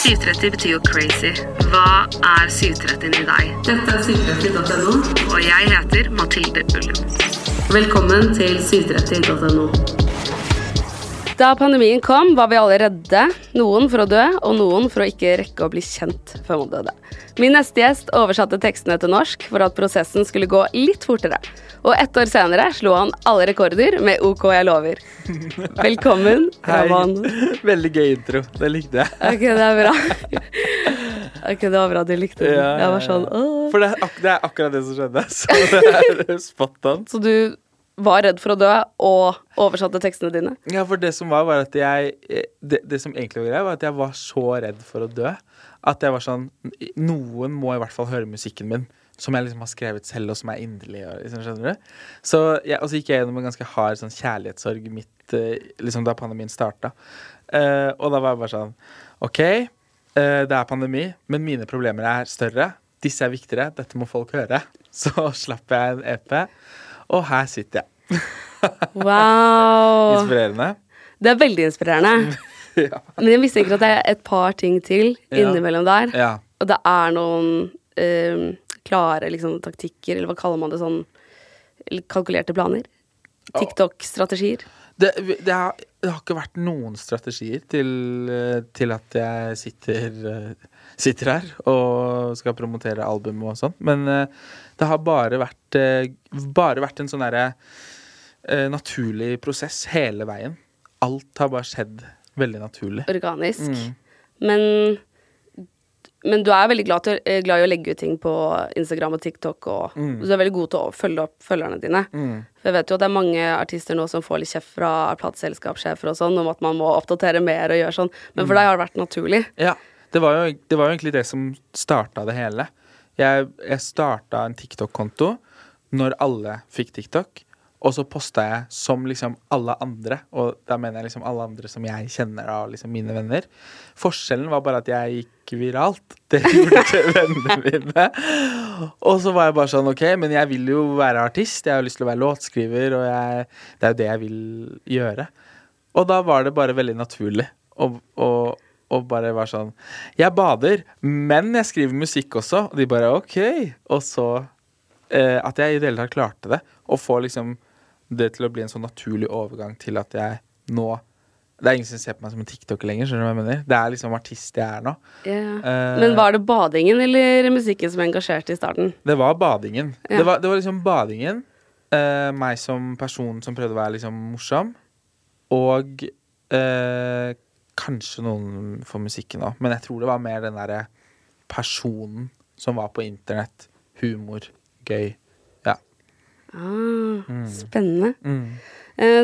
Syvtretti betyr jo crazy. Hva er syvtrettien i deg? Dette er syvtretti.no. Og jeg heter Mathilde Ullum. Velkommen til syvtretti.no. Da pandemien kom, var vi alle redde. Noen for å dø, og noen for å ikke rekke å bli kjent før man døde. Min neste gjest oversatte tekstene til norsk for at prosessen skulle gå litt fortere. Og ett år senere slo han alle rekorder med OK, jeg lover. Velkommen, Raman. Veldig gøy intro. Det likte jeg. Ok, det er bra. Ok, det var bra du likte den. Ja, Jeg var sånn. Åh. For det er, det er akkurat det som skjedde. Så det er spot on. Så du var redd for å dø og oversatte tekstene dine? Ja, for det som var, var at jeg Det, det som egentlig var greia, var at jeg var så redd for å dø at jeg var sånn Noen må i hvert fall høre musikken min. Som jeg liksom har skrevet selv, og som er inderlig. Liksom, skjønner du? Så jeg, og så gikk jeg gjennom en ganske hard sånn kjærlighetssorg midt eh, liksom da pandemien starta. Uh, og da var jeg bare sånn OK, uh, det er pandemi, men mine problemer er større. Disse er viktigere. Dette må folk høre. Så slapp jeg en EP, og her sitter jeg. Wow. Inspirerende. Det er veldig inspirerende. ja. Men jeg mistenker at det er et par ting til innimellom der. ja. Og det er noen um, klare liksom, taktikker, eller hva kaller man det sånn Kalkulerte planer? TikTok-strategier? Det, det, har, det har ikke vært noen strategier til, eh, til at jeg sitter, eh, sitter her og skal promotere albumet og sånn. Men eh, det har bare vært, bare vært en sånn derre naturlig prosess hele veien. Alt har bare skjedd veldig naturlig. Organisk. Mm. Men, men du er veldig glad, til, eh, glad i å legge ut ting på Instagram og TikTok, og Mm. du er veldig god til å følge opp følgerne dine. For jeg vet jo at det er mange artister nå som får litt kjeft fra plateselskapssjefer og sånn om at man må oppdatere mer og gjøre sånn, men for deg har det vært naturlig. Ja, det var jo, det var jo egentlig det som starta det hele. Jeg, jeg starta en TikTok-konto når alle fikk TikTok. Og så posta jeg som liksom alle andre, og da mener jeg liksom alle andre som jeg kjenner av liksom mine venner. Forskjellen var bare at jeg gikk viralt. Det gjorde vennene mine. Og så var jeg bare sånn OK, men jeg vil jo være artist. Jeg har lyst til å være låtskriver, og jeg, det er jo det jeg vil gjøre. Og da var det bare veldig naturlig å, å, og bare var sånn Jeg bader, men jeg skriver musikk også. Og de bare OK. Og så eh, at jeg i det hele tatt klarte det. Og få liksom det til å bli en sånn naturlig overgang til at jeg nå Det er ingen som ser på meg som en tiktoker lenger. skjønner du hva jeg mener? Det er liksom artist jeg er nå. Eh, Men var det badingen eller musikken som engasjerte i starten? Det var badingen. Yeah. Det, var, det var liksom badingen. uh, meg som person som prøvde å være liksom morsom. Og uh, kanskje noen for musikken òg. Men jeg tror det var mer den derre personen som var på internett. Humor. Gøy. Ah, Mm. Spennende. Mm.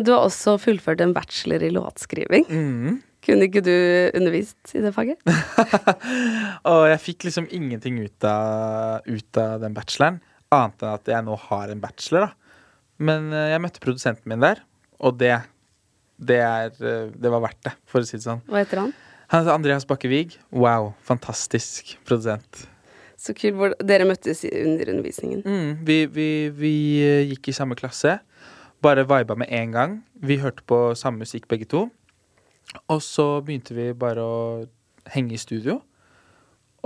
Du har også fullført en bachelor i låtskriving. Mm. Kunne ikke du undervist i det faget? Og jeg fikk liksom ingenting ut av, ut av den bacheloren. Annet enn at jeg nå har en bachelor, da. Men eh, jeg møtte produsenten min der, og det det, er, eh, det var verdt det, for å si det sånn. Hva heter han? Han heter Andreas Bakkevig. Wow, fantastisk produsent. Så kult. Dere møttes under undervisningen. Mm, vi, vi, vi eh, gikk i samme klasse. Bare viba med en gang. Vi hørte på samme musikk begge to. Og så begynte vi bare å henge i studio.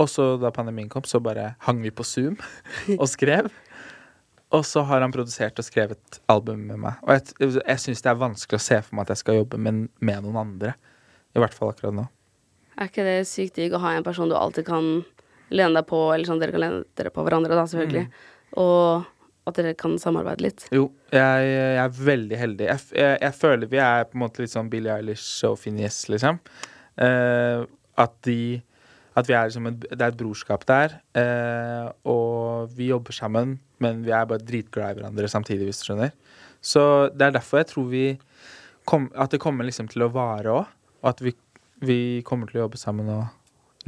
Og så da pandemien kom, så bare hang vi på Zoom og skrev. Og så har han produsert og skrevet album med meg. Og jeg, jeg syns det er vanskelig å se for meg at jeg skal jobbe med, med noen andre. I hvert fall akkurat nå. Er ikke det sykt digg å ha en person du alltid kan lene deg på, eller sånn dere kan lene dere på hverandre, da, selvfølgelig. Og at dere kan samarbeide litt. Jo, jeg, jeg er veldig heldig. Jeg, jeg, jeg føler vi er på en måte litt sånn Billie Eilish og Phineas, liksom. Uh, at de At vi er liksom et, Det er et brorskap der. eh, og vi jobber sammen, men vi er bare dritglad i hverandre samtidig, hvis du skjønner. Så det er derfor jeg tror vi kom, At det kommer liksom til å vare òg. Og at vi, vi kommer til å jobbe sammen og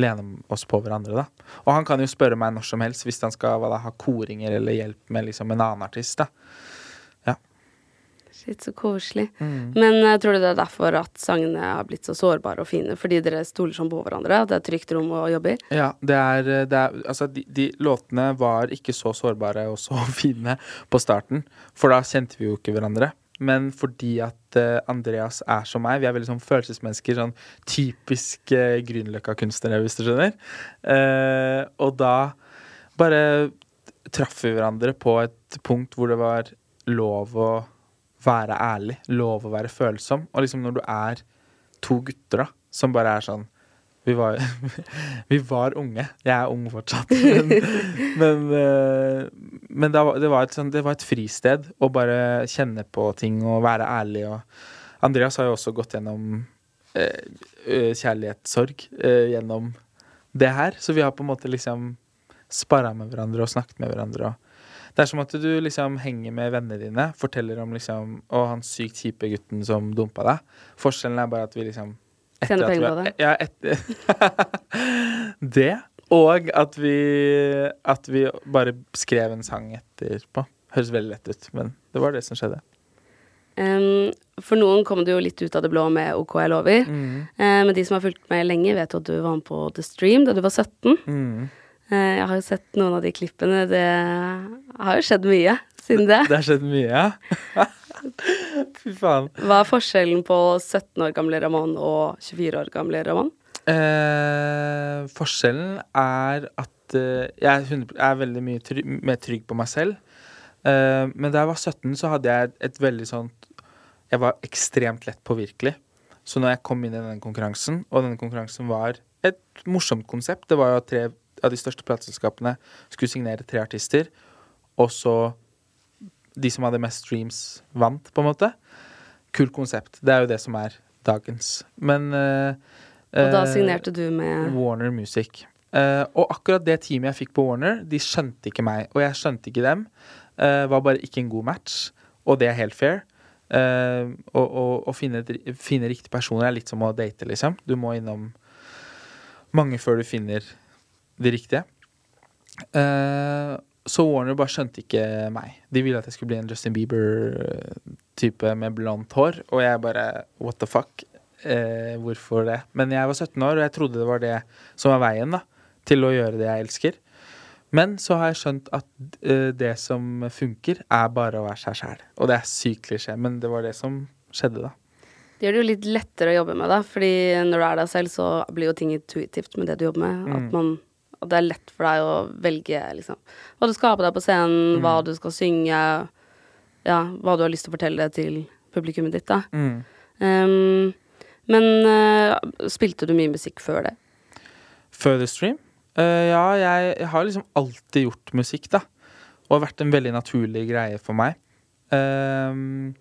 lene oss på hverandre, da. Og han kan jo spørre meg når som helst hvis han skal da, ha koringer eller hjelp med liksom en annen artist, da. Shit, så koselig. Mm. Men uh, tror du det er derfor at sangene har blitt så sårbare og fine? Fordi dere stoler sånn på hverandre? At det er et trygt rom å jobbe i? Ja, det er, det er Altså, de, de låtene var ikke så sårbare og så fine på starten, for da kjente vi jo ikke hverandre. Men fordi at eh, Andreas er som meg, vi er veldig sånn følelsesmennesker, sånn typisk uh, Grünerløkka-kunstnere, hvis du skjønner. Uh, og da bare traff vi hverandre på et punkt hvor det var lov å være ærlig, lov å være følsom. Og liksom når du er to gutter da, som bare er sånn Vi var, vi var unge. Jeg er ung fortsatt. Men, men, eh, men var- det, var et sånn, det var et fristed å bare kjenne på ting og være ærlig. Og Andreas har jo også gått gjennom eh, eh, kjærlighetssorg eh, gjennom det her. Så vi har på en måte liksom sparra med hverandre og snakket med hverandre. Det er som at du liksom henger med vennene dine, forteller om liksom Og han sykt kjipe gutten som dumpa deg. Forskjellen er bare at vi liksom Tjener at penger på det. Ja, etter Det. Og at vi At vi bare skrev en sang etterpå. Høres veldig lett ut, men det var det som skjedde. Um, for noen kom det jo litt ut av det blå med OK, jeg lover. Mm. Uh, men de som har fulgt med lenge, vet jo at du var med på The Stream da du var 17. Mm. Uh, jeg har jo sett noen av de klippene. Det har jo skjedd mye siden det. Det har skjedd mye, ja. Fy faen. Hva er forskjellen på 17 år gamle Ramón og 24 år gamle Ramón? Eh, forskjellen er at eh, jeg er, 100, er veldig mye try mer trygg på meg selv. Eh, men da jeg var 17, så hadde jeg et, et veldig sånt Jeg var ekstremt lett påvirkelig. Så når jeg kom inn i denne konkurransen, og denne konkurransen var et morsomt konsept Det var jo at tre av de største plateselskapene skulle signere tre artister, og så de som hadde mest streams, vant, på en måte. Kult konsept. Det er jo det som er dagens. Men uh, Og da eh, signerte du med Warner Music. Uh, og akkurat det teamet jeg fikk på Warner, de skjønte ikke meg, og jeg skjønte ikke dem. Uh, var bare ikke en god match, og det er helt fair. Og- å finne, finne riktige personer er litt som å date, liksom. Du må innom mange før du finner de riktige. Eh, så Warner bare skjønte ikke meg. De ville at jeg skulle bli en Justin Bieber-type med blondt hår, og jeg bare what the fuck? Eh, hvorfor det? Men jeg var 17 år, og jeg trodde det var det som var veien da, til å gjøre det jeg elsker. Men så har jeg skjønt at eh, det som funker, er bare å være seg sjæl. Og det er sykt klisjé, men det var det som skjedde, da. Det gjør det jo litt lettere å jobbe med, da. Fordi når du er deg selv, så blir jo ting intuitivt med det du jobber med. At, man, at det er lett for deg å velge liksom, hva du skal ha på deg på scenen, hva du skal synge, ja, hva du har lyst til å fortelle til publikummet ditt, da. Um, men uh, spilte du mye musikk før det? Før The Stream? Uh, ja, jeg, jeg har liksom alltid gjort musikk, da. Og har vært en veldig naturlig greie for meg. Um,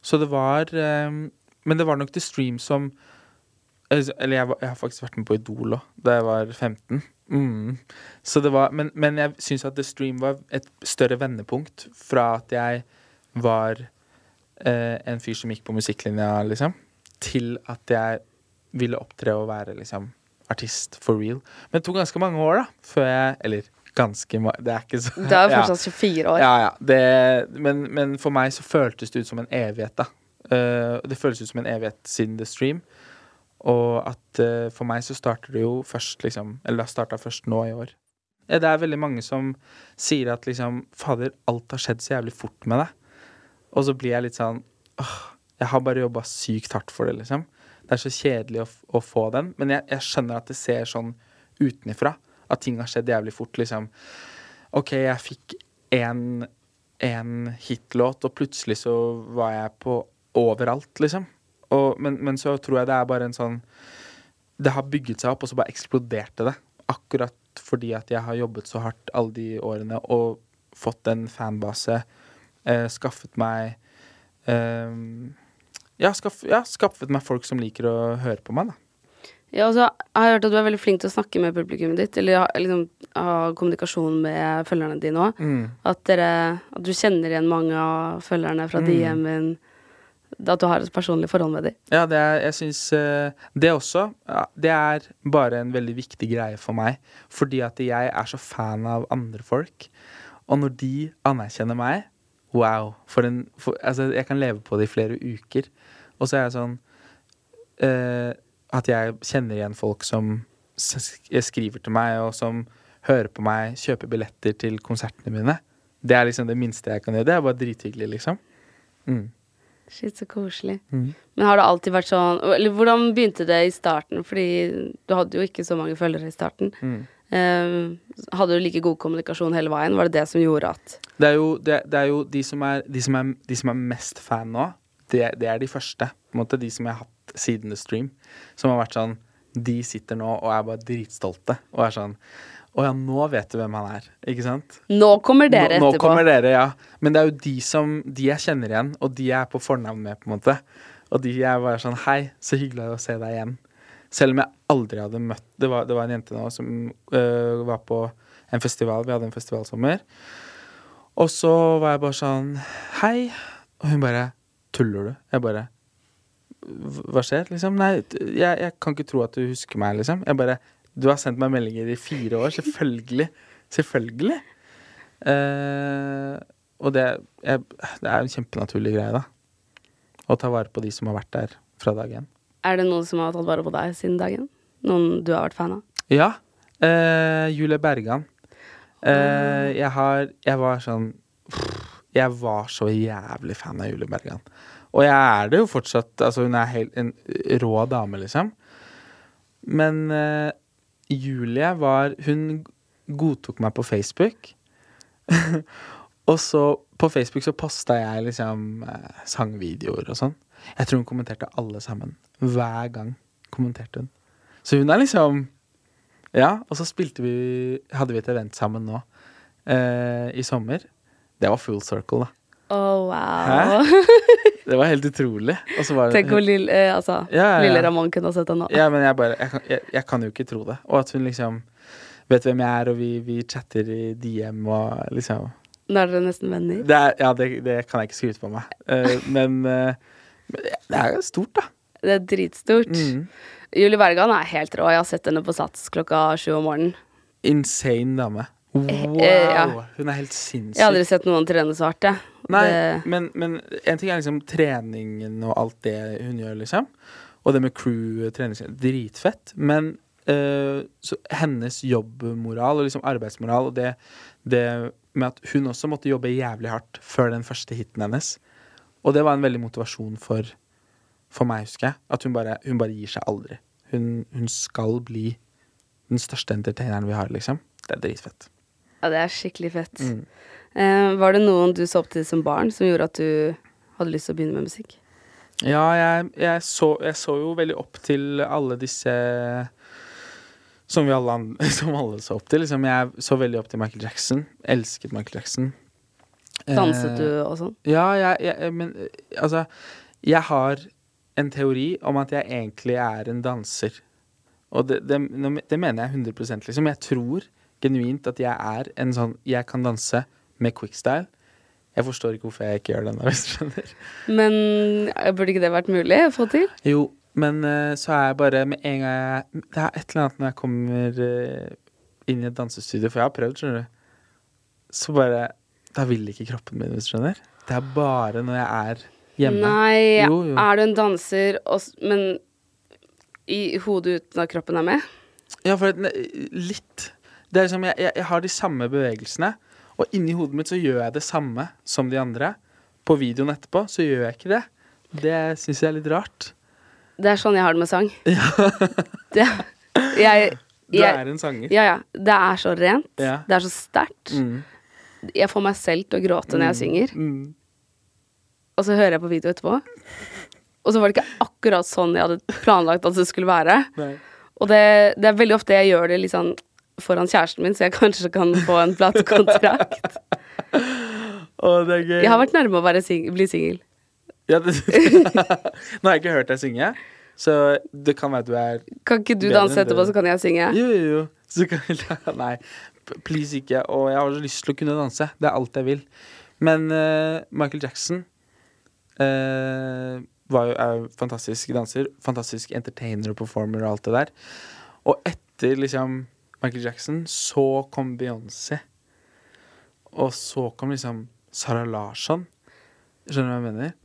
så det var um, Men det var nok The Stream som Eller eller jeg, var, jeg har faktisk vært med på Idol òg, da jeg var 15. Mm. Så det var, men, men jeg syns at The Stream var et større vendepunkt fra at jeg var eh, en fyr som gikk på musikklinja, liksom, til at jeg ville opptre og være liksom artist for real. Men det tok ganske mange år, da, før jeg Eller ganske mange Det er ikke så Det er jo ja. fortsatt 24 år. Ja, ja. Det, men, men for meg så føltes det ut som en evighet, da. Uh, det føles ut som en evighet siden The Stream. Og at uh, for meg så starter det jo først liksom Eller det starta først nå i år. Eh, Det er veldig mange som sier at liksom Fader, alt har skjedd så jævlig fort med deg. Og så blir jeg litt sånn åh, Jeg har bare jobba sykt hardt for det, liksom. Det er så kjedelig å, å få den. Men jeg, jeg skjønner at det ser sånn utenifra. At ting har skjedd jævlig fort, liksom. OK, jeg fikk én hitlåt, og plutselig så var jeg på overalt, liksom. Og, men, men så tror jeg det er bare en sånn Det har bygget seg opp, og så bare eksploderte det. Akkurat fordi at jeg har jobbet så hardt alle de årene og fått en fanbase. Eh, skaffet meg eh, ja, skaff, ja, skaffet meg folk som liker å høre på meg, da. Ja, altså, jeg har hørt at du er veldig flink til å snakke med publikummet ditt, eller liksom, ha kommunikasjon med følgerne dine òg. Mm. At, at du kjenner igjen mange av følgerne fra Mm. DM-en. At du har et personlig forhold med dem. Ja, det er, jeg syns eh, Det også, det er bare en veldig viktig greie for meg. Fordi at jeg er så fan av andre folk. Og når de anerkjenner meg, wow. For en, for, altså, jeg kan leve på det i flere uker. Og så er jeg sånn eh, At jeg kjenner igjen folk som skriver til meg, og som hører på meg, kjøper billetter til konsertene mine. Det er liksom det minste jeg kan gjøre. Det er bare drithyggelig, liksom. Mm. Shit, så koselig. Mm. Men har det alltid vært sånn Eller hvordan begynte det i starten? Fordi du hadde jo ikke så mange følgere i starten. Mm. Uh, hadde du like god kommunikasjon hele veien? Var det det som gjorde at Det er jo, det, det er jo de, som er, de, som er, de som er mest fan nå, det, det er de første. På en måte De som jeg har hatt siden The Stream. Som har vært sånn De sitter nå og er bare dritstolte og er sånn Å ja, nå vet du hvem han er. Ikke sant? Nå kommer dere nå, nå etterpå. kommer dere, ja. Men det er jo de som De jeg kjenner igjen, og de jeg er på fornavn med, på en måte. Og de er bare sånn Hei, så hyggelig å se deg igjen. Selv om jeg aldri hadde møtt Det var, det var en jente nå som øh, var på en festival. Vi hadde en festivalsommer. Og så var jeg bare sånn Hei. Og hun bare Tuller du? Jeg bare Hva skjer, liksom? Nei, jeg, jeg kan ikke tro at du husker meg, liksom. Jeg bare Du har sendt meg meldinger i fire år. Selvfølgelig. Selvfølgelig. Eh, og det, jeg, det er en kjempenaturlig greie, da. Å ta vare på de som har vært der fra dag én. Er det noen som har tatt vare på deg siden dagen? Noen du har vært fan av? Ja. Eh, Julie Bergan. Eh, jeg har Jeg var sånn Jeg var så jævlig fan av Julie Bergan. Og jeg er det jo fortsatt. Altså, hun er helt en rå dame, liksom. Men eh, Julie var Hun godtok meg på Facebook. og så På Facebook så posta jeg liksom eh, sangvideoer og sånn. Jeg tror hun kommenterte alle sammen. Hver gang kommenterte hun. Så hun er liksom Ja, og så spilte vi Hadde vi et event sammen nå eh, i sommer. Det var full circle, da. Oh, wow. Hæ? Det var helt utrolig. Og så var det Tenk hvor lille, eh, altså, Ja, ja, ja. lille Ramón kunne ha sett henne. Ja, men jeg bare jeg kan, jeg, jeg kan jo ikke tro det. Og at hun liksom vet hvem jeg er, og vi, vi chatter i DM og liksom Nå er dere nesten venner. det er, Ja, det, det kan jeg ikke skryte på meg. Uh, men uh, men det er jo stort, da. Det er dritstort. Mm. Julie Bergan er helt rå. Jeg har sett henne på Sats klokka sju om morgenen. Insane dame. Wow! eh. Hun er helt sinnssyk. Jeg har aldri sett noen trene så hardt, jeg. Nei, Det- men, men en ting er liksom treningen og alt det hun gjør, liksom. Og det med crew, trening, dritfett. Men så hennes jobbmoral og liksom arbeidsmoral og det, det med at hun også måtte jobbe jævlig hardt før den første hiten hennes. Og det var en veldig motivasjon for, for meg, husker jeg. At hun bare, hun bare gir seg aldri. Hun, hun skal bli den største entertaineren vi har, liksom. Det er dritfett. Ja, det er skikkelig fett. Mm. Eh, var det noen du så opp til som barn, som gjorde at du hadde lyst til å begynne med musikk? Ja, jeg, jeg, så, jeg så jo veldig opp til alle disse som vi alle, som alle så opp til. Liksom, jeg så veldig opp til Michael Jackson. Elsket Michael Jackson. Danset du Eh, og sånn? Ja, jeg, jeg, men eh, altså Jeg har en teori om at jeg egentlig er en danser. Og det, det, det mener jeg 100 liksom. Jeg tror genuint at jeg er en sånn Jeg kan danse med quickstyle. Jeg forstår ikke hvorfor jeg ikke gjør den, hvis du skjønner. Men eh, burde ikke det vært mulig å få til? Jo, men eh, så er jeg bare med en gang jeg Det er et eller annet når jeg kommer eh, inn i et dansestudio, for jeg har prøvd, skjønner du, så bare Da vil ikke kroppen min, hvis du skjønner. Det er bare når jeg er hjemme. Nei, Jo, jo. er du en danser, men i hodet uten at kroppen er med? Ja, for litt. Det er liksom, jeg, jeg, jeg har de samme bevegelsene, og inni hodet mitt så gjør jeg det samme som de andre. På videoen etterpå så gjør jeg ikke det. Det syns jeg er litt rart. Det er sånn jeg har det med sang. Det, jeg, Du er en sanger. Ja, ja. Det er så rent. Ja. Det er så sterkt. Mm. Jeg får meg selv til å gråte når jeg synger, Mm. og så hører jeg på video etterpå. Og så var det ikke akkurat sånn jeg hadde planlagt at det skulle være. Nei. Og det, det er veldig ofte jeg gjør det litt sånn foran kjæresten min, så jeg kanskje kan få en platekontrakt. oh, det er gøy. Jeg har vært nærme å sing bli singel. ja, Nå har jeg ikke hørt deg synge, så det kan være at du er Kan ikke du danse etterpå, så kan jeg synge? Jo, jo, jo. Så kan jeg, Nei, please ikke. Og jeg har så lyst til å kunne danse. Det er alt jeg vil. Men uh, Michael Jackson uh, var jo, er fantastisk danser. Fantastisk entertainer og performer og alt det der. Og etter liksom Michael Jackson, så kom Beyoncé. Og så kom liksom Sara Larsson. Skjønner du hva jeg mener?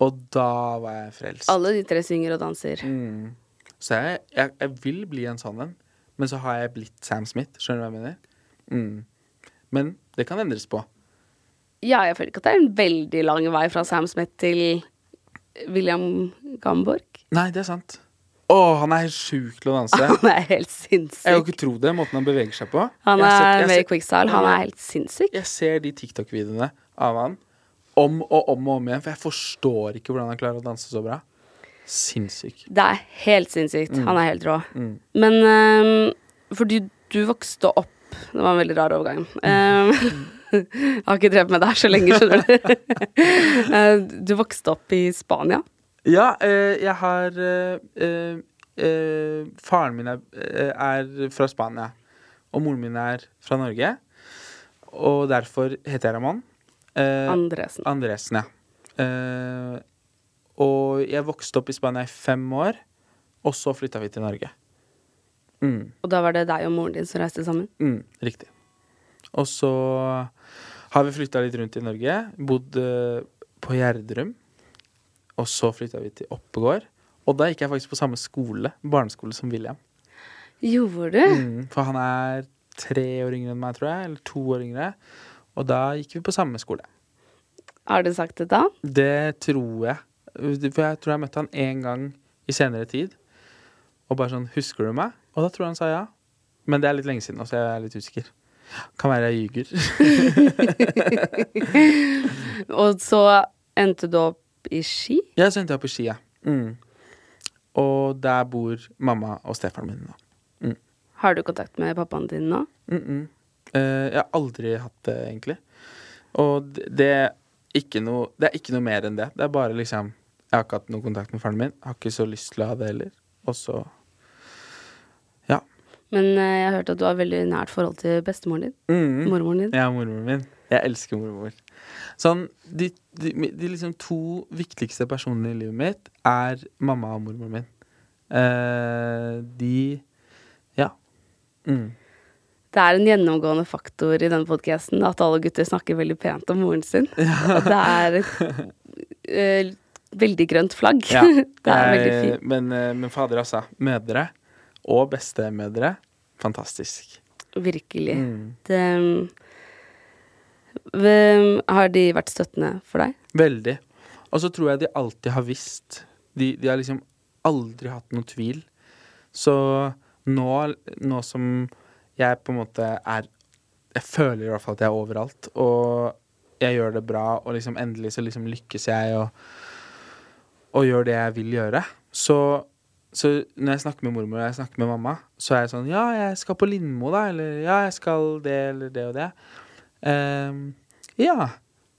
Og da var jeg frelst. Alle de tre synger og danser. Mm. Så jeg, jeg, jeg vil bli en sånn en, men så har jeg blitt Sam Smith. Skjønner du hva jeg mener? Mm. Men det kan endres på. Ja, jeg føler ikke at det er en veldig lang vei fra Sam Smith til William Gamborg. Nei, det er sant. Å, han er helt sjuk til å danse. Han er helt sinnssyk. Jeg kan ikke tro det, måten han beveger seg på. Han sett- er sett- quickstyle. Han er helt sinnssyk. Jeg ser de TikTok-videoene av han om og om og om igjen, for jeg forstår ikke hvordan han klarer å danse så bra. Sinnssyk. Det er helt sinnssykt. Mm. Han er helt rå. Men um, fordi du vokste opp Det var en veldig rar overgang. Um, jeg har ikke drevet med det her så lenge, skjønner du. Eh, du vokste opp i Spania. Ja, eh, jeg har eh, eh, Faren min er, er fra Spania, og moren min er fra Norge. Og derfor heter jeg Ramón. Andresen. Andresen, ja. Eh, og jeg vokste opp i Spania i fem år, og så flytta vi til Norge. Mm, Og da var det deg og moren din som reiste sammen. mm, riktig. Og så har vi flytta litt rundt i Norge. Bodd på Gjerdrum. Og så flytta vi til Oppegård. Og da gikk jeg faktisk på samme skole, barneskole, som William. Gjorde du? Mm, for han er tre år yngre enn meg, tror jeg. Eller to år yngre. Og da gikk vi på samme skole. Har du sagt det da? Det tror jeg. For jeg tror jeg møtte han én gang i senere tid. Og bare sånn 'Husker du meg?' Og da tror jeg han sa ja. Men det er litt lenge siden så jeg er litt usikker. Kan være jeg ljuger. Og så endte du opp i Ski? jeg sendte opp i Skia. Mm. Og der bor mamma og stefaren min nå. Har du kontakt med pappaen din nå? Mm -mm. Uh, jeg har aldri hatt det, egentlig. Og det, det, er noe, det er ikke noe mer enn det. Det er bare liksom Jeg har ikke hatt noe kontakt med faren min. Har ikke så lyst til å ha det heller. Og så Ja. Men uh, jeg har hørt at du har veldig nært forhold til bestemoren din. Mm. Mormoren din. Ja, mormoren min. Jeg elsker mormor. Sånn, de, de, de liksom to viktigste personene i livet mitt er mamma og mormoren min. Eh, de Ja. Mm. Det er en gjennomgående faktor i denne podkasten at alle gutter snakker veldig pent om moren sin. Ja. det er eh, veldig grønt flagg. Ja. det er veldig Eh, fint. Men, eh, men fader, altså. Mødre og bestemødre. Fantastisk. Virkelig. Mm. Det, har de vært støttende for deg? Veldig. Og så tror jeg de alltid har visst. De, de har liksom aldri hatt noe tvil. Så nå, nå som jeg på en måte er Jeg føler i hvert fall at jeg er overalt, og jeg gjør det bra, og liksom endelig så liksom lykkes jeg og, og gjør det jeg vil gjøre. Så, så når jeg snakker med mormor og jeg snakker med mamma, så er jeg sånn Ja, jeg skal på Lindmo, da. Eller ja, jeg skal det eller det og det. Ehm, ja,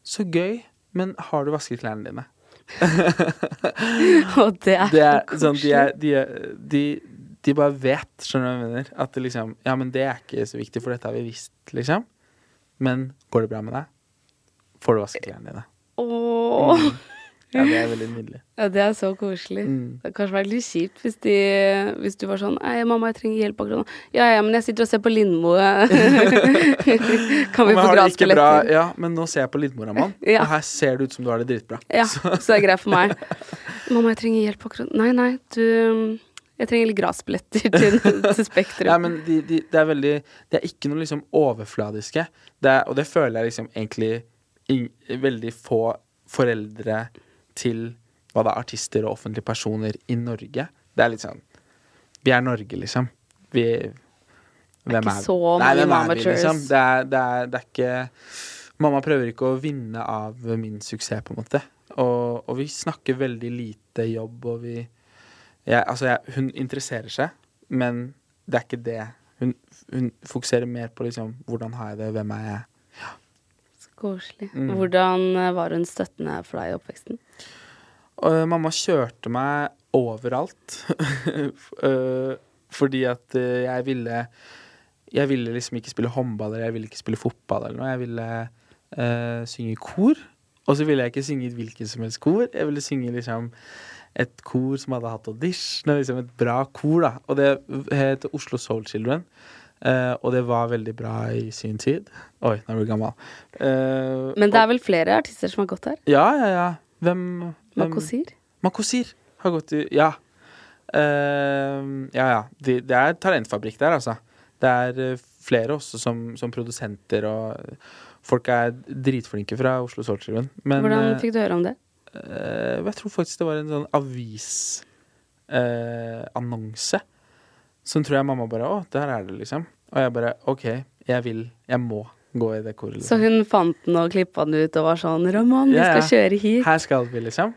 så gøy. Men har du vasket klærne dine? Og det er, Det er så sånn, de, er, de, er, de, de bare vet, skjønner du hva jeg mener? At det liksom Ja, men det er ikke så viktig, for dette har vi visst, liksom. Men går det bra med deg? Får du vasket klærne dine? Åh. Ja, det er veldig nydelig. Ja, det er så koselig. Mm. Det hadde kanskje vært litt kjipt hvis, de, hvis du var sånn Ei, mamma, jeg trenger hjelp akkurat nå. Ja, ja, men jeg sitter og ser på Lindmo. kan vi få gratisbilletter? ja, men nå ser jeg på Lindmo-Raman, Ja. og her ser det ut som du har det dritbra. Ja, så det er greit for meg. Mamma, jeg trenger hjelp akkurat Nei, nei, du Jeg trenger litt gratisbilletter til, til Spektrum. Ja, men de, de, det er veldig Det er ikke noe liksom overfladiske. Det er, og det føler jeg liksom egentlig in, veldig få foreldre til hva det er, artister og offentlige personer i Norge. Det er litt sånn Vi er Norge, liksom. Vi Hvem ikke så Nei, mange hvem er vi, liksom? Det er, det, er, det er ikke Mamma prøver ikke å vinne av min suksess, på en måte. Og, og vi snakker veldig lite jobb, og vi jeg, Altså, jeg, hun interesserer seg, men det er ikke det. Hun, hun fokuserer mer på liksom hvordan har jeg det, hvem er jeg? Koselig. Mm. Hvordan eh, var hun støttende for deg i oppveksten? Øh, mamma kjørte meg overalt. uh, fordi at uh, jeg ville Jeg ville liksom ikke spille håndball eller jeg ville ikke spille fotball eller noe. Jeg ville synge i kor. Og så ville jeg ikke synge i hvilket som helst kor. Jeg ville synge liksom et kor som hadde hatt audition, liksom et bra kor, da. Og det het Oslo Soul Children. Eh, og det var veldig bra i sin tid. Oi, nå er du gammel. Uh, Men det og- er vel flere artister som har gått her? Ja, ja, ja. Hvem, hvem Makosir? Makosir har gått i Ja. Uh, ja, ja. Det, det er talentfabrikk der, altså. Det er flere også som, som produsenter, og folk er dritflinke fra Oslo Soul Children. Hvordan fikk du høre om det? jeg tror faktisk det var en sånn avisannonse. Eh, som tror jeg mamma bare Å, der er det, liksom. Og jeg bare OK, jeg vil. Jeg må gå i det koret. Så Liksom. hun fant den og klippa den ut og var sånn 'Roman, vi Ja, skal ja. kjøre hit. Her skal vi, liksom.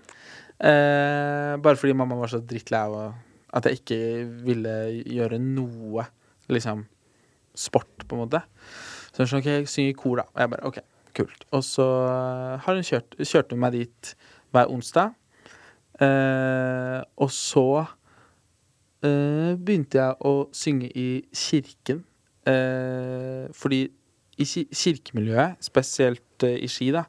Eh, bare fordi mamma var så drittlei av at jeg ikke ville gjøre noe, liksom, sport, på en måte. Så hun sa OK, synger i kor, da. Og jeg bare OK, kult. Og så har hun kjørt, kjørte hun meg dit hver onsdag. Eh, og så eh, begynte jeg å synge i kirken. Eh, fordi i ki- kirkemiljøet, spesielt eh, i Ski, da,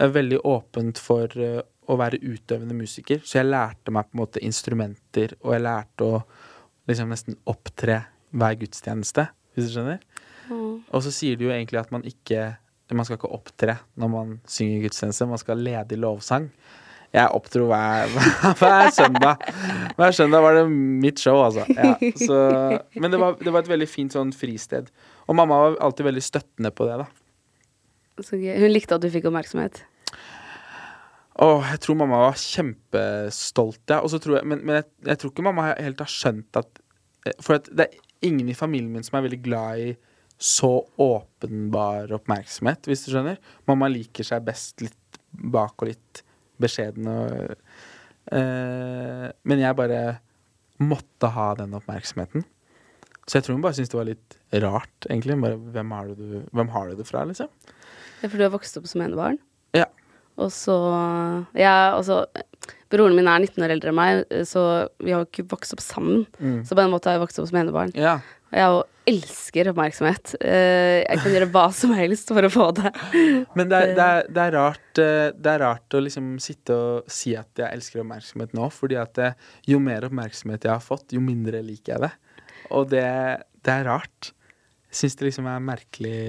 er veldig åpent for eh, å være utøvende musiker. Så jeg lærte meg på en måte instrumenter, og jeg lærte å liksom nesten opptre hver gudstjeneste, hvis du skjønner. Og så sier de jo egentlig at man ikke Man skal ikke opptre når man synger gudstjeneste, man skal lede i lovsang. Jeg oppdro hver, hver søndag. Hver søndag var det mitt show, altså. Ja, så, men det var, det var et veldig fint sånn fristed. Og mamma var alltid veldig støttende på det, da. Så gøy. Hun likte at du fikk oppmerksomhet. Åh, jeg tror mamma var kjempestolt, ja. Tror jeg, men men jeg, jeg tror ikke mamma helt har skjønt at For at det er ingen i familien min som er veldig glad i så åpenbar oppmerksomhet, hvis du skjønner. Mamma liker seg best litt bak og litt beskjeden og eh, Men jeg bare måtte ha den oppmerksomheten. Så jeg tror hun bare syntes det var litt rart, egentlig. Bare, hvem, har du, hvem har du det fra, liksom? Ja, for du har vokst opp som enebarn. Ja. Og så Ja, altså Broren min er 19 år eldre enn meg, så vi har ikke vokst opp sammen. Mm. Så på en måte har jeg vokst opp som enebarn. Ja. Jeg jo elsker oppmerksomhet. Eh, Jeg kan gjøre hva som helst for å få det. Men det er, det, er, det, er rart, eh, det er rart å liksom sitte og si at jeg elsker oppmerksomhet nå, fordi at jo mer oppmerksomhet jeg har fått, jo mindre liker jeg det. Og det, det er rart. Jeg syns det liksom er merkelig,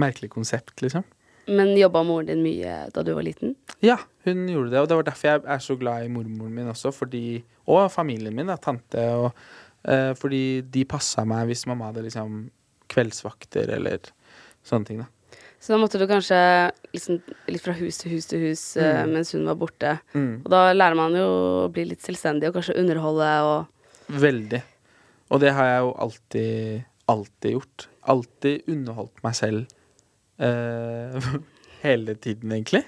merkelig konsept, liksom. Men jobba moren din mye da du var liten? Ja, hun gjorde det, og det var derfor jeg er så glad i mormoren min også, fordi, og familien min, da, tante, og, eh, fordi de passa meg hvis mamma hadde liksom kveldsvakter eller sånne ting, da. Så da måtte du kanskje liksom litt fra hus til hus til hus mm. uh, mens hun var borte. Mm. Og da lærer man jo å bli litt selvstendig og kanskje underholde og Veldig. Og det har jeg jo alltid, alltid gjort. Alltid underholdt meg selv uh, hele tiden, egentlig.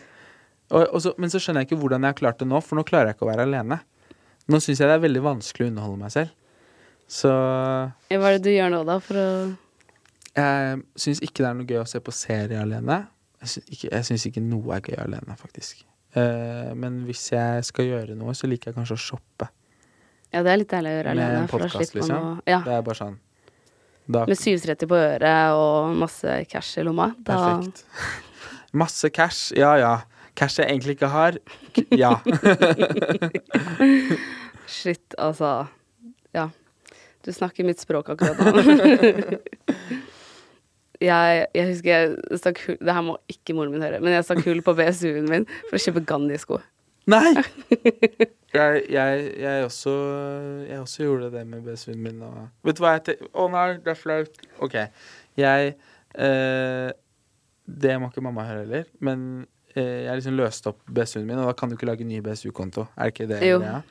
Og, og så, men så skjønner jeg ikke hvordan jeg har klart det nå, for nå klarer jeg ikke å være alene. Nå syns jeg det er veldig vanskelig å underholde meg selv. Så Hva er det du gjør nå, da, for å jeg syns ikke det er noe gøy å se på serie alene. Jeg syns ikke, ikke noe er gøy alene, faktisk. Uh, men hvis jeg skal gjøre noe, så liker jeg kanskje å shoppe. Ja, det er litt deilig å gjøre alene. Med en podkast, liksom. å Ja. Det er bare sånn da, Med 730 på øret og masse cash i lomma. Da, Perfekt. Masse cash. Ja ja. Cash jeg egentlig ikke har. Ja. Shit, altså. Ja. Du snakker mitt språk akkurat nå. jeg, jeg husker jeg stakk hull Det her må ikke moren min høre, men jeg stakk hull på BSU-en min for å kjøpe Gandhi-sko. Nei! Jeg, jeg, jeg, også, jeg også gjorde det med BSU-en min. Og, vet du hva jeg heter? Å nei, det er flaut. OK. Jeg eh, Det må ikke mamma høre heller, men eh, jeg liksom løste opp BSU-en min, og da kan du ikke lage ny BSU-konto. Er det ikke det? Jo. greia?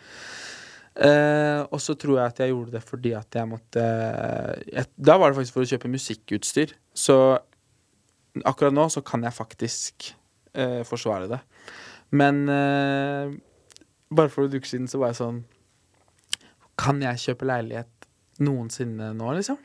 Eh, og så tror jeg at jeg gjorde det fordi at jeg måtte jeg, Da var det faktisk for å kjøpe musikkutstyr. Så akkurat nå så kan jeg faktisk uh, forsvare det. Men uh, bare for noen uker siden så var jeg sånn Kan jeg kjøpe leilighet noensinne nå, liksom?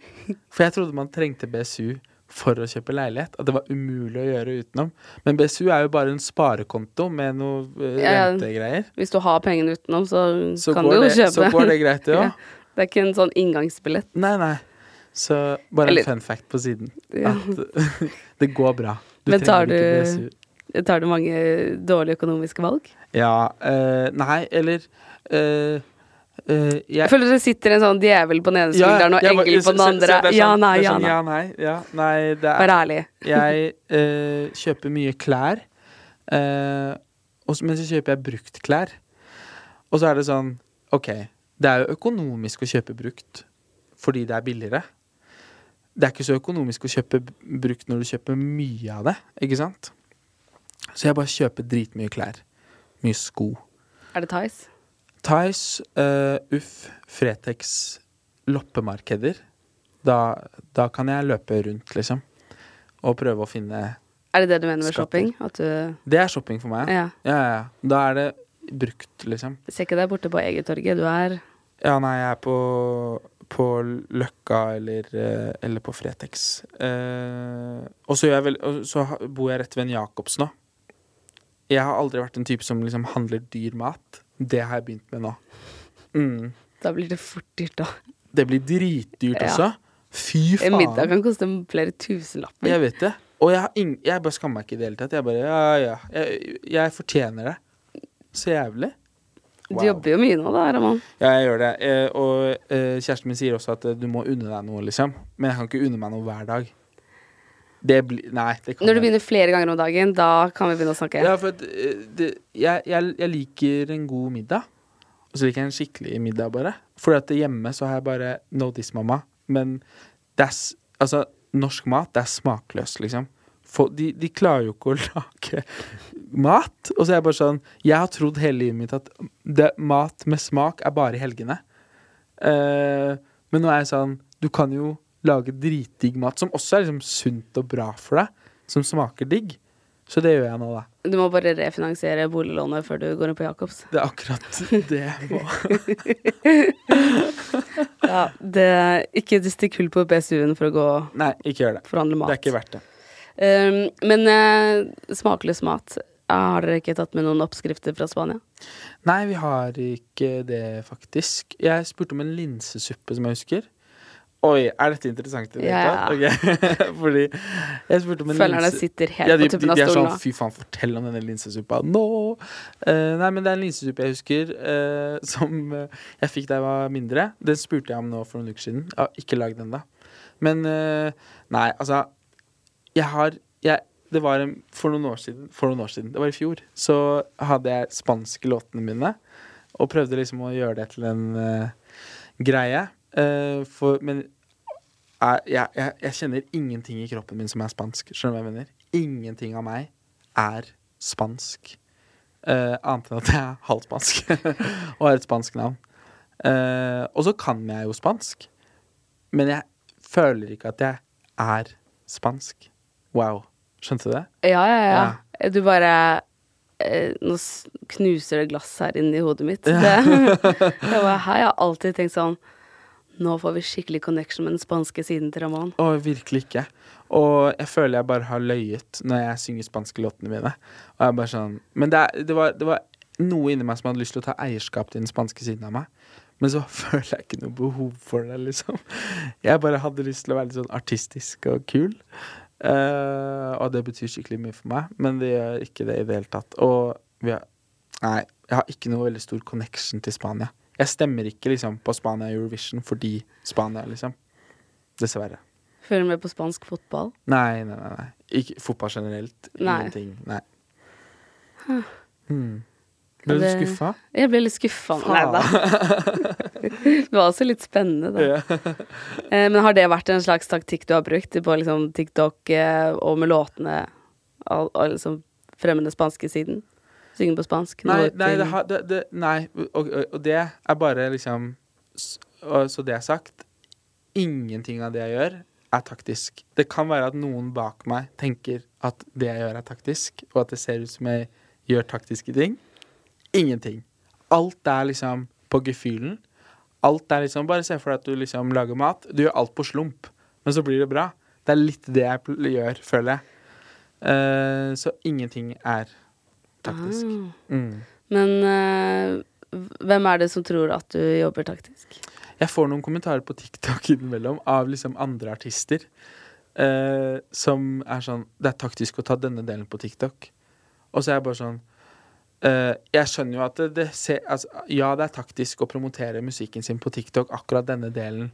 For jeg trodde man trengte BSU for å kjøpe leilighet. At det var umulig å gjøre utenom. Men BSU er jo bare en sparekonto med noe eh, Ja, ja. rentegreier. Hvis du har pengene utenom, så, Så, kan du jo det, kjøpe. så går det greit, det Ja. òg. Det er ikke en sånn inngangsbillett. Nei, nei. Så bare Eller- en fun fact på siden. Ja. At det går bra. Du Men tar du-. Tar du mange dårlige økonomiske valg? Ja. eh, nei, eller eh, eh, jeg, Jeg føler det sitter en sånn djevel på den ene Ja, skulderen og engel på den andre. så er Ja, sånn- nei, ja, sånn, nei. ja, nei. Ja, nei, det er Vær ærlig. Jeg uh, kjøper mye klær, uh, og så- men så kjøper jeg brukt klær. Og så er det sånn OK, det er jo økonomisk å kjøpe brukt fordi det er billigere. Det er ikke så økonomisk å kjøpe brukt når du kjøper mye av det, ikke sant? Så jeg bare kjøper dritmye klær. Mye sko. Er det Tice? Tice, uh, Uff, Fretex, loppemarkeder. Da, da kan jeg løpe rundt, liksom. Og prøve å finne Er det det du mener med Skatter. shopping? Det er shopping for meg. Ja. Ja, ja, ja. Da er det brukt, liksom. Jeg Ser ikke deg borte på Egertorget. Du er Ja, nei, jeg er på, på Løkka eller, eh, eller på Fretex. Uh, og så, vel, så bor jeg rett ved en Jacobs nå. Jeg har aldri vært en type som liksom handler dyr mat. Det har jeg begynt med nå. Mm. Da blir det fort dyrt, da. Det blir dritdyrt Ja. også. Fy En middag kan koste flere tusenlapper. Jeg vet det. Og jeg, jeg bare skammer meg ikke i det hele tatt. Jeg bare Ja, ja. Jeg, jeg fortjener det. Så jævlig. Du jobber jo mye nå, da, Raman. Ja, jeg gjør det. Eh, og eh, kjæresten min sier også at eh, du må unne deg noe, liksom. Men jeg kan ikke unne meg noe hver dag. Det blir Nei, det kan Når du jeg begynner flere ganger om dagen, da kan vi begynne å snakke. Ja, for at, eh, det, jeg, jeg, jeg liker en god middag. Og så liker jeg en skikkelig middag, bare. For at hjemme så har jeg bare No this, mamma. Men det er Altså, norsk mat, det er smakløst, liksom. For de, de klarer jo ikke å lage mat. Og så er jeg bare sånn Jeg har trodd hele livet mitt at det, mat med smak er bare i helgene. Uh, men nå er jeg sånn Du kan jo lage dritdigg mat, som også er liksom sunt og bra for deg. Som smaker digg. Så det gjør jeg nå, da. Du må bare refinansiere boliglånet før du går inn på Jacobs. Det er akkurat det jeg må. Ja, det, ikke stikk hull på BSU-en for å gå Nei, ikke gjør det. forhandle mat. Det er ikke verdt det. Um, men uh, smakløs mat. Har dere ikke tatt med noen oppskrifter fra Spania? Nei, vi har ikke det, faktisk. Jeg spurte om en linsesuppe, som jeg husker. Oi, er dette interessant? det Ja. tatt? Ok. Fordi jeg spurte om en Følgerne linse... sitter helt Ja, de, på tuppen av de er sånn. Fy faen, fortell om denne linsesuppa nå! Eh, nei, men det er en linsesuppe jeg husker, uh, som uh, jeg fikk da jeg var mindre. Den spurte jeg om nå for noen uker siden. Jeg har ikke lagd den, da. Men nei, altså Jeg har jeg, Det var en, for, noen år siden, for noen år siden, det var i fjor, så hadde jeg spanske låtene mine. Og prøvde liksom å gjøre det til en greie. Eh, for, men jeg, jeg, jeg, jeg kjenner ingenting i kroppen min som er spansk. Skjønner du hva jeg mener? Ingenting av meg er spansk. Uh, annet enn at jeg er halvspansk og har et spansk navn. Eh, og så kan jeg jo spansk, men jeg føler ikke at jeg er spansk. Wow. Skjønte du det? Ja, ja, ja. Du bare Nå knuser det glass her inni hodet mitt. Det, det var her jeg har alltid tenkt sånn Nå får vi skikkelig connection med den spanske siden til Ramón. Å, virkelig ikke. Og jeg føler jeg bare har løyet når jeg synger spanske låtene mine. Og jeg er bare sånn Men det, det, var, det var noe inni meg som hadde lyst til å ta eierskap til den spanske siden av meg. Men så føler jeg ikke noe behov for det, liksom. Jeg bare hadde lyst til å være litt sånn artistisk og kul. Uh, og det betyr skikkelig mye for meg, men det gjør ikke det i det hele tatt. Og vi har, nei, jeg har ikke noe veldig stor connection til Spania. Jeg stemmer ikke liksom på Spania i Eurovision fordi Spania, liksom. Dessverre. Følger med på spansk fotball. Nei, nei, nei. nei. Ikke fotball generelt. Nei. Ingenting. Nei. Hmm. Ble du skuffa? Jeg ble litt skuffa. Nei da. det var også litt spennende, da. Eh, Men har det vært en slags taktikk du har brukt på liksom TikTok eh, og med låtene og, og liksom fremmede spanske siden? Synge på spansk? Nei, nei, det har, det, det, nei og, og, det er bare liksom Så det er sagt, ingenting av det jeg gjør, er taktisk. Det kan være at noen bak meg tenker at det jeg gjør, er taktisk, og at det ser ut som jeg gjør taktiske ting. Ingenting. Alt er liksom på gefühlen. Alt er liksom Bare se for deg at du liksom lager mat. Du gjør alt på slump, men så blir det bra. Det er litt det jeg gjør, føler jeg. Uh, så ingenting er taktisk. Ah. Mm. Men uh, hvem er det som tror at du jobber taktisk? Jeg får noen kommentarer på TikTok innimellom av liksom andre artister Uh, som er sånn Det er taktisk å ta denne delen på TikTok. Og så er jeg bare sånn uh, Jeg skjønner jo at det, det ser, altså, Ja, det er taktisk å promotere musikken sin på TikTok, akkurat denne delen,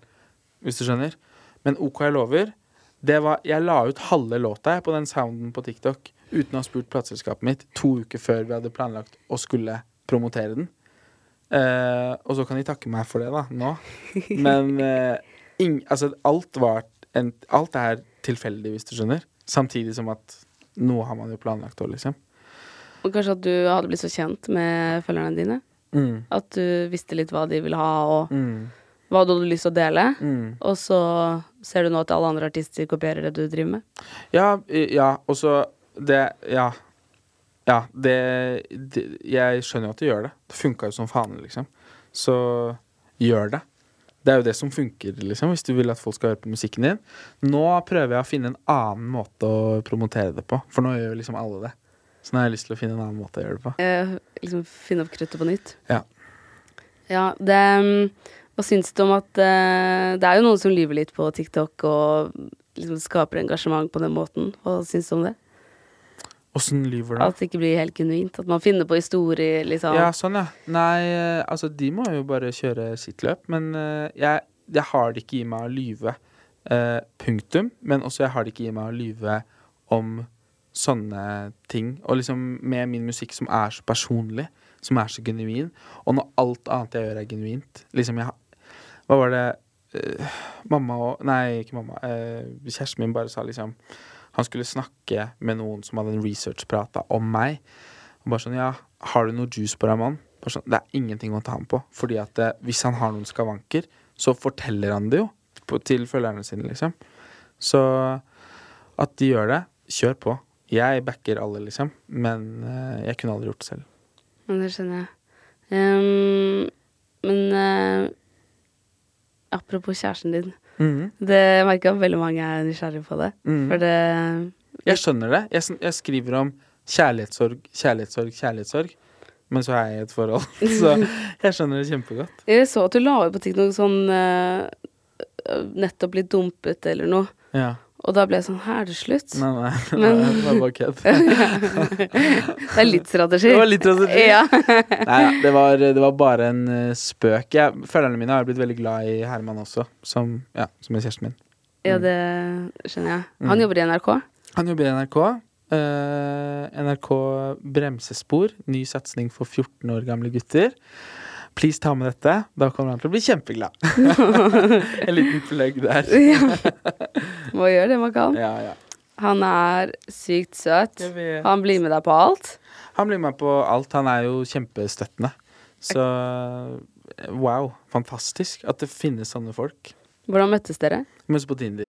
hvis du skjønner. Men OK, jeg lover. Det var, jeg la ut halve låta jeg, på den sounden på TikTok uten å ha spurt plateselskapet mitt to uker før vi hadde planlagt å skulle promotere den. Eh, og så kan de takke meg for det, da, nå. Men eh, ing, altså, alt var en, Alt er tilfeldig, hvis du skjønner. Samtidig som at noe har man jo planlagt òg, liksom. Og kanskje at du hadde blitt så kjent med følgerne dine? Mm. At du visste litt hva de ville ha, og Mm. hva du hadde lyst til å dele? Mm. Og så ser du nå at alle andre artister kopierer det du driver med? Ja, ja, og så det Ja. Ja, det, det Jeg skjønner jo at det gjør det. Det funka jo som faen, liksom. Så gjør det. Det er jo det som funker, liksom, hvis du vil at folk skal høre på musikken din. Nå prøver jeg å finne en annen måte å promotere det på, for nå gjør jo liksom alle det. Så nå har jeg lyst til å finne en annen måte å gjøre det på. Eh, liksom finne opp kruttet på nytt? Ja. Ja, det mm, Hva syns du om at eh, Det er jo noen som lyver litt på TikTok og liksom skaper engasjement på den måten. Hva syns du om det? Åssen lyver du? At det ikke blir helt genuint? At man finner på historier, liksom? Ja, sånn, ja. Nei, eh, altså, de må jo bare kjøre sitt løp. Men uh, jeg, jeg har det ikke i meg å lyve. Uh, punktum. Men også jeg har det ikke i meg å lyve om sånne ting. Og liksom med min musikk som er så personlig, som er så genuin. Og når alt annet jeg gjør, er genuint. Liksom, jeg har Hva var det uh, Mamma og Nei, ikke mamma. kjæresten min bare sa liksom Han skulle snakke med noen som hadde en researchprata om meg. Og bare sånn, ja, har du noe juice på deg, mann? Sånn, det er ingenting å ta ham på. Fordi at eh, hvis han har noen skavanker, så forteller han det jo på, til følgerne sine, liksom. Så at de gjør det, kjør på. Jeg backer alle, liksom. Men eh, jeg kunne aldri gjort det selv. Men det skjønner jeg. Um, men uh, apropos kjæresten din. Mhm. Det jeg merker at veldig mange er nysgjerrige på det. Mm. For det Jeg skjønner det. Jeg, jeg skriver om kjærlighetssorg, kjærlighetssorg, kjærlighetssorg. Men så er jeg i et forhold. Så jeg skjønner det kjempegodt. Jeg så at du la ut på TikTok sånn uh, Nettopp blitt dumpet eller noe. Ja. Og da ble jeg sånn Her er det slutt? Nei, nei. Men- det var bare kødd. det er litt strategi. Det var litt strategi. Ja. Nei, det, var, det var bare en eh, spøk. Jeg, følgerne mine har blitt veldig glad i Herman også, som, ja, som er kjæresten min. ja, det skjønner jeg. Han Mm. jobber i NRK. Han jobber i NRK. Uh, NRK Bremsespor, ny satsing for 14 år gamle gutter. Please ta med dette. Da kommer han til å bli kjempeglad. en liten plugg der. Må gjøre det man kan. Ja, ja. Han er sykt søt. Han blir med deg på alt. Han blir med på alt. Han er jo kjempestøttende. Så wow. Fantastisk at det finnes sånne folk. Hvordan møttes dere? Møttes på Tinder.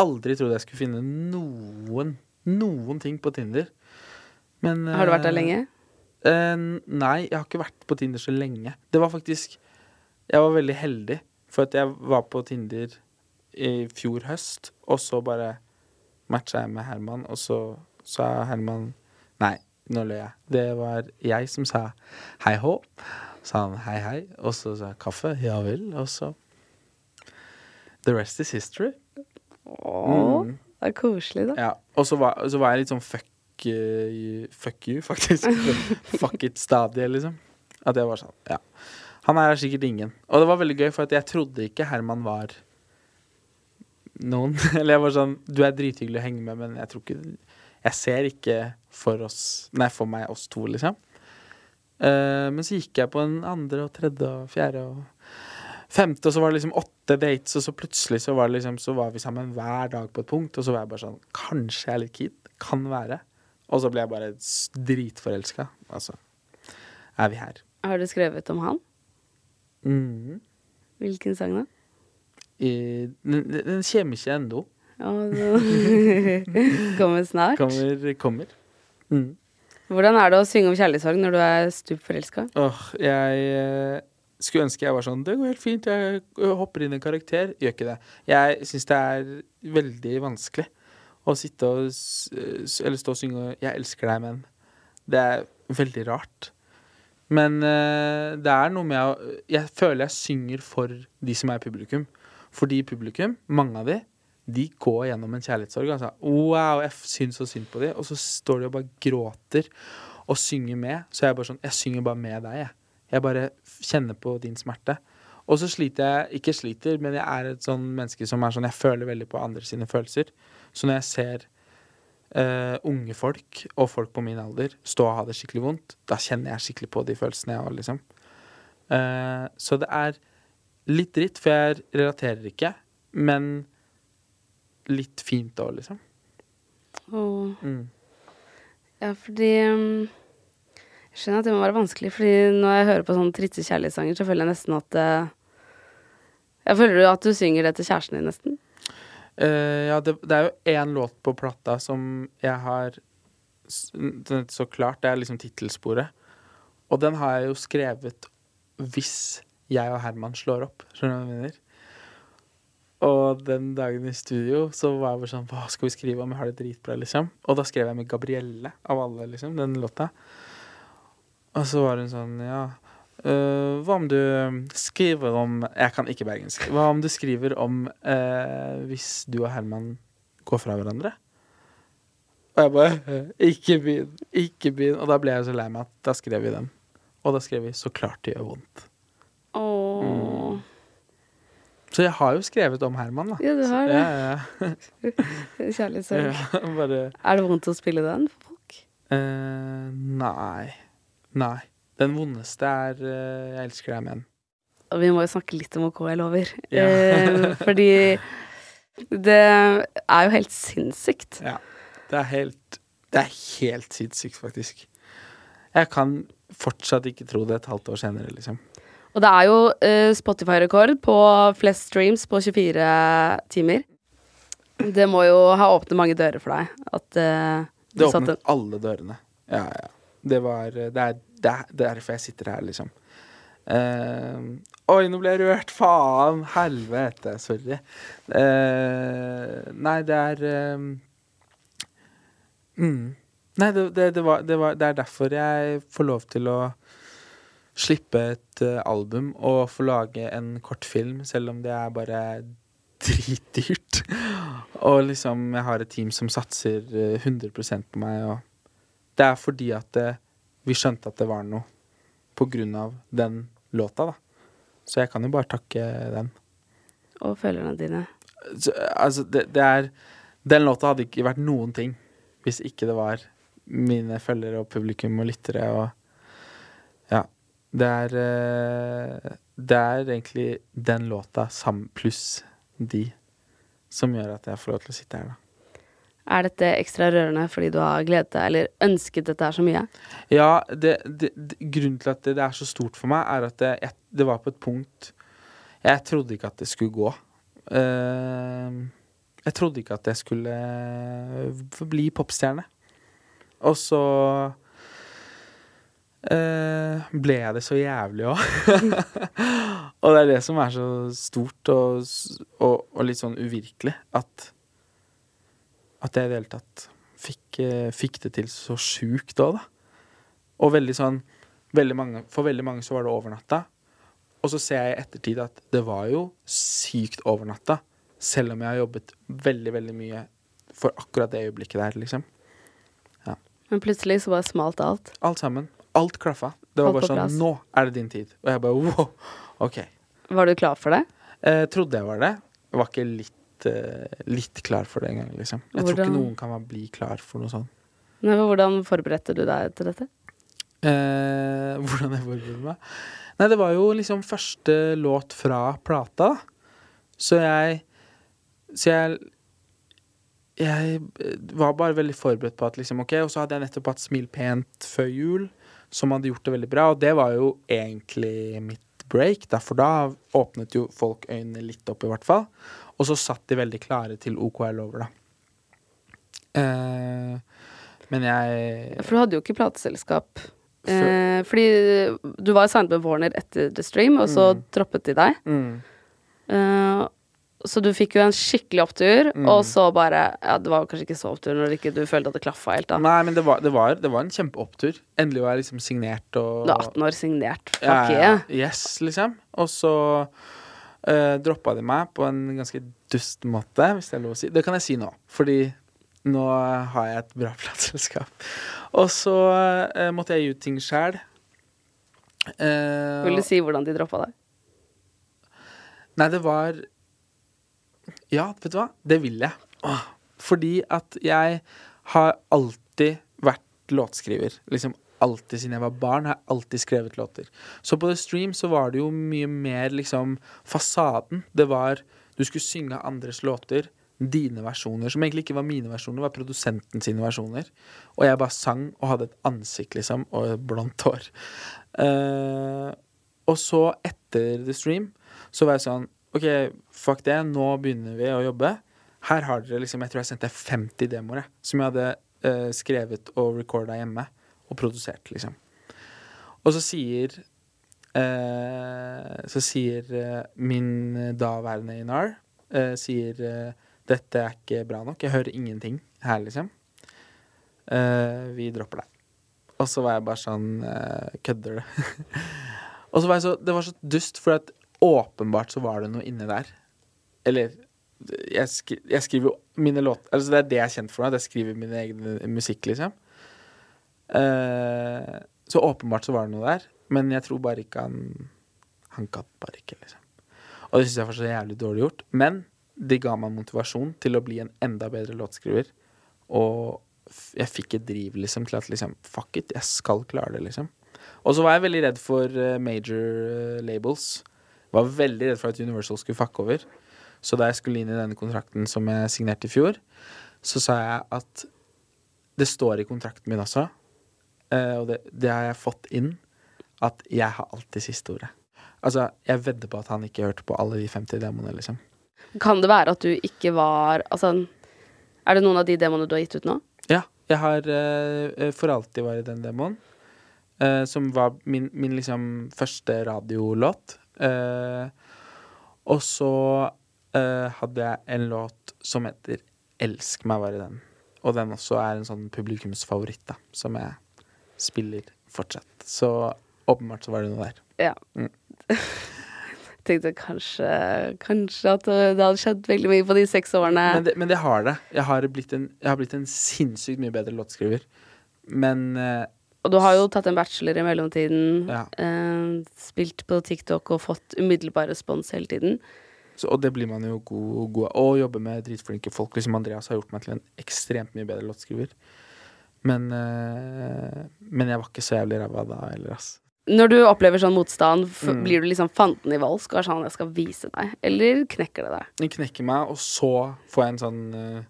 aldri trodd jeg skulle finne noen, noen ting på Tinder. Men Har du vært der eh, lenge? Uh, nei, jeg har ikke vært på Tinder så lenge. Det var faktisk Jeg var veldig heldig, for at jeg var på Tinder i fjor høst, og så bare matcha jeg med Herman, og så sa Herman Nei, nå løy jeg. Det var jeg som sa hei hå. Sa han hei hei, og så sa jeg kaffe. Ja vel. Og så The rest is history. Åh, Mm. det er koselig, da. Ja, og så var, så var jeg litt sånn fuck, uh, fuck you, faktisk. fuck it-stadiet, liksom. At jeg var sånn, ja. Han er sikkert ingen. Og det var veldig gøy, for jeg trodde ikke Herman var noen. Eller jeg var sånn Du er drithyggelig å henge med, men jeg tror ikke Jeg ser ikke for oss Nei, for meg oss to, liksom. Uh, men så gikk jeg på en andre og tredje og fjerde og femte, og så var det liksom åtte dates, og så plutselig så var, det liksom, så var vi sammen hver dag på et punkt, og så var jeg bare sånn Kanskje jeg er litt keen. Kan være. Og så ble jeg bare dritforelska. Altså, er vi her. Har du skrevet om han? Mm. Hvilken sang, da? I, den, den kommer ikke ennå. Kommer snart. Kommer. kommer. Mm. Hvordan er det å synge om kjærlighetssorg når du er stup forelska? Åh, jeg eh, skulle ønske jeg var sånn Det går helt fint, jeg eh, hopper inn i en karakter. Gjør ikke det. Jeg syns det er veldig vanskelig å sitte og Eller stå og synge 'Jeg elsker deg, men'. Det er veldig rart. Men uh, det er noe med å Jeg føler jeg synger for de som er publikum. Fordi publikum, mange av de, de går gjennom en kjærlighetssorg. Altså, wow, jeg syns så synd på de Og så står de og bare gråter og synger med. Så jeg bare sånn Jeg synger bare med deg, jeg. Jeg bare kjenner på din smerte. Og så sliter jeg Ikke sliter, men jeg er et sånn menneske som er sånn Jeg føler veldig på andre sine følelser. Så når jeg ser uh, unge folk og folk på min alder stå og ha det skikkelig vondt, da kjenner jeg skikkelig på de følelsene jeg har, liksom. Uh, så det er litt dritt, for jeg relaterer ikke, men litt fint òg, liksom. Åh. Mm. Ja, fordi um, Jeg skjønner at det må være vanskelig, fordi når jeg hører på sånne triste kjærlighetssanger, så føler jeg nesten at uh, Jeg føler at du synger det til kjæresten din, nesten. Uh, ja, det, det er jo én låt på plata som jeg har Så klart, det er liksom tittelsporet. Og den har jeg jo skrevet hvis jeg og Herman slår opp. Skjønner du hva jeg mener? Og den dagen i studio så var jeg bare sånn Hva skal vi skrive om? Jeg har det dritbra, liksom. Og da skrev jeg med Gabrielle, av alle, liksom, den låta. Og så var hun sånn Ja. øh, hva om du skriver om Jeg kan ikke bergensk. Hva om du skriver om øh, hvis du og Herman går fra hverandre? Og jeg bare «Øh, Ikke begynn, ikke begynn. Og da ble jeg så lei meg at da skrev vi den. Og da skrev vi 'Så klart det gjør vondt'. Mm. Så jeg har jo skrevet om Herman, da. Ja, du har det. Ja, ja, Kjærlighetssorg. ja. Bare Er det vondt å spille den for folk? eh, Nei. Nei. Den vondeste er uh, 'Jeg elsker deg, men'. Og vi må jo snakke litt om OK, jeg lover. Ja. Eh, fordi det er jo helt sinnssykt. Ja. Det er helt Det er helt sinnssykt, faktisk. Jeg kan fortsatt ikke tro det et halvt år senere, liksom. Og det er jo eh, Spotify-rekord på flest streams på 24 timer. Det må jo ha åpnet mange dører for deg. At eh, du Det åpnet alle dørene. Ja, ja. Det var Det er, det er derfor jeg sitter her, liksom. Uh, oi, nå ble jeg rørt! Faen! Helvete! Sorry. Uh, nei, det er um, mm. Nei, det, det, var, det, var, det er derfor jeg får lov til å slippe et uh, album og få lage en kortfilm, selv om det er bare dritdyrt. Og liksom, jeg har et team som satser eh, 100 på meg, og det er fordi at det, vi skjønte at det var noe på grunn av den låta, da. Så jeg kan jo bare takke den. Og følgerne dine. Så, altså, det, det er Den låta hadde ikke vært noen ting hvis ikke det var mine følgere og publikum og lyttere og Ja. Det er eh, Det er egentlig den låta pluss de som gjør at jeg får lov til å sitte her, da. Er dette ekstra rørende fordi du har gledet deg eller ønsket dette her så mye? Ja, det, det, grunnen til at det er så stort for meg, er at det, jeg, det var på et punkt Jeg trodde ikke at det skulle gå. Uh, jeg trodde ikke at jeg skulle eh, bli popstjerne. Og så uh, ble jeg det så jævlig òg. og det er det som er så stort og, og, og litt sånn uvirkelig. At, at jeg i det hele tatt fikk, eh, fikk det til så sjukt òg, da. Og veldig sånn veldig mange, For veldig mange så var det overnatta. Og så ser jeg i ettertid at det var jo sykt overnatta. Selv om jeg har jobbet veldig, veldig mye for akkurat det øyeblikket der, liksom. Men plutselig så bare smalt alt. Alt sammen. Alt klaffa. Det var Alt bare sånn plass. Nå er det din tid. Og jeg bare wow. OK. Var du klar for det? Eh, trodde jeg var det. Jeg var ikke litt, litt klar for det engang, liksom. Jeg tror ikke noen kan bli klar for noe sånt. Nei, men Hvordan forberedte du deg til dette? Eh, hvordan jeg forberedte meg? Nei, det var jo liksom første låt fra plata. Så jeg Så jeg Jeg eh, var bare veldig forberedt på at liksom, OK, og så hadde jeg nettopp hatt Smil pent før jul, som hadde gjort det veldig bra, og det var jo egentlig mitt break, derfor for da åpnet jo folk øynene litt opp, i hvert fall. Og så satt de veldig klare til OKL over, da. Eh, men jeg For du hadde jo ikke plateselskap. Eh, fordi du var signet med Warner etter The Stream, og så Mm. droppet de deg. mm. Eh, så du fikk jo en skikkelig opptur, Mm. og så bare Ja, det var jo kanskje ikke så opptur når ikke du følte at det klaffa helt, da. Nei, men det var, det, var, det var en kjempeopptur. Endelig var jeg liksom signert og Du er 18 år signert. Fuck Ja, yeah. ja. Yes, liksom. Og så uh, droppa de meg på en ganske dust måte, hvis det er lov å si. Det kan jeg si nå, fordi nå har jeg et bra plateselskap. Og så uh, måtte jeg gi ut ting sjæl. Vil du si hvordan de droppa deg? Nei, det var Ja, vet du hva? Det vil jeg. Fordi at jeg har alltid vært låtskriver. Liksom alltid siden jeg var barn, har jeg alltid skrevet låter. Så på The Stream så var det jo mye mer liksom fasaden. Det var Du skulle synge andres låter. Dine versjoner, som egentlig ikke var mine versjoner, var produsenten sine versjoner. Og jeg bare sang og hadde et ansikt, liksom, og blondt hår. Uh, og så, etter The Stream, så var jeg sånn OK, fuck det, nå begynner vi å jobbe. Her har dere liksom Jeg tror jeg sendte 50 demoer, som jeg hadde eh, skrevet og recorda hjemme. Og produsert, liksom. Og så sier eh, Så sier eh, min daværende INAR eh, Sier eh, dette er ikke bra nok. Jeg hører ingenting her, liksom. Eh, vi dropper deg. Og så var jeg bare sånn Kødder du? og så var jeg så Det var så dust, for at åpenbart så var det noe inni der. Eller jeg, skri, jeg skriver jo mine låter Altså Det er det jeg er kjent for, at jeg skriver min egen musikk, liksom. Uh, så åpenbart så var det noe der, men jeg tror bare ikke han Han gadd bare ikke, liksom. Og det syns jeg var så jævlig dårlig gjort. Men det ga meg motivasjon til å bli en enda bedre låtskriver. Og jeg fikk et driv liksom til at liksom Fuck it, jeg skal klare det, liksom. Og så var jeg veldig redd for eh, major eh, labels. Var veldig redd for at Universal skulle fucke over. Så da jeg skulle inn i denne kontrakten som jeg signerte i fjor, så sa jeg at det står i kontrakten min også, eh, og det, det har jeg fått inn, at jeg har alltid siste ordet. Altså, jeg vedder på at han ikke hørte på alle de 50 demoene, liksom. Kan det være at du ikke var Altså, er det noen av de demoene du har gitt ut nå? Ja, jeg har uh, For alltid vært i den demoen. Uh, som var min, min liksom første radiolåt. Eh, og så eh, hadde jeg en låt som heter 'Elsk meg', var i den. Og den også er en sånn publikumsfavoritt, da, som jeg spiller fortsatt. Så åpenbart så var det noe der. Ja. Mm. Tenkte kanskje, kanskje at det hadde skjedd veldig mye på de seks årene. Men det, men det har det. Jeg har en, jeg har blitt en sinnssykt mye bedre låtskriver. Men eh, Og du har jo tatt en bachelor i mellomtiden. Ja. Eh, spilt på TikTok og fått umiddelbar respons hele tiden. så, Og det blir man jo god, god av. Og jobber med dritflinke folk. Liksom Andreas har gjort meg til en ekstremt mye bedre låtskriver. Men, eh, men jeg var ikke så jævlig ræva da heller, ass. Når du opplever sånn motstand, Mm. blir du liksom fanten i valsk og er sånn 'jeg skal vise deg', eller knekker det deg? Den knekker meg, og så får jeg en sånn uh,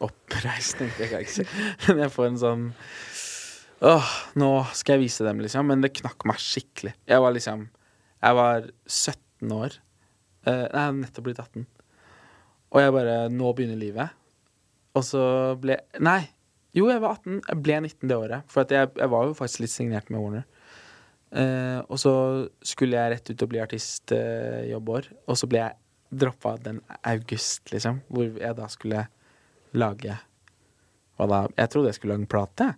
oppreisning. Det kan jeg ikke si. Men jeg får en sånn Åh, nå skal jeg vise dem, liksom. Men det knakk meg skikkelig. Jeg var liksom Jeg var 17 år. Eh, nei, jeg hadde nettopp blitt 18. Og jeg bare Nå begynner livet. Og så ble Nei. Jo, jeg var 18. Jeg ble 19 det året. For jeg, jeg var jo faktisk litt signert med Warner. Eh, og så skulle jeg rett ut og bli artist eh, jobbår. og så ble jeg droppa den august, liksom. Hvor jeg da skulle lage Hva da? Jeg trodde jeg skulle lage en plate.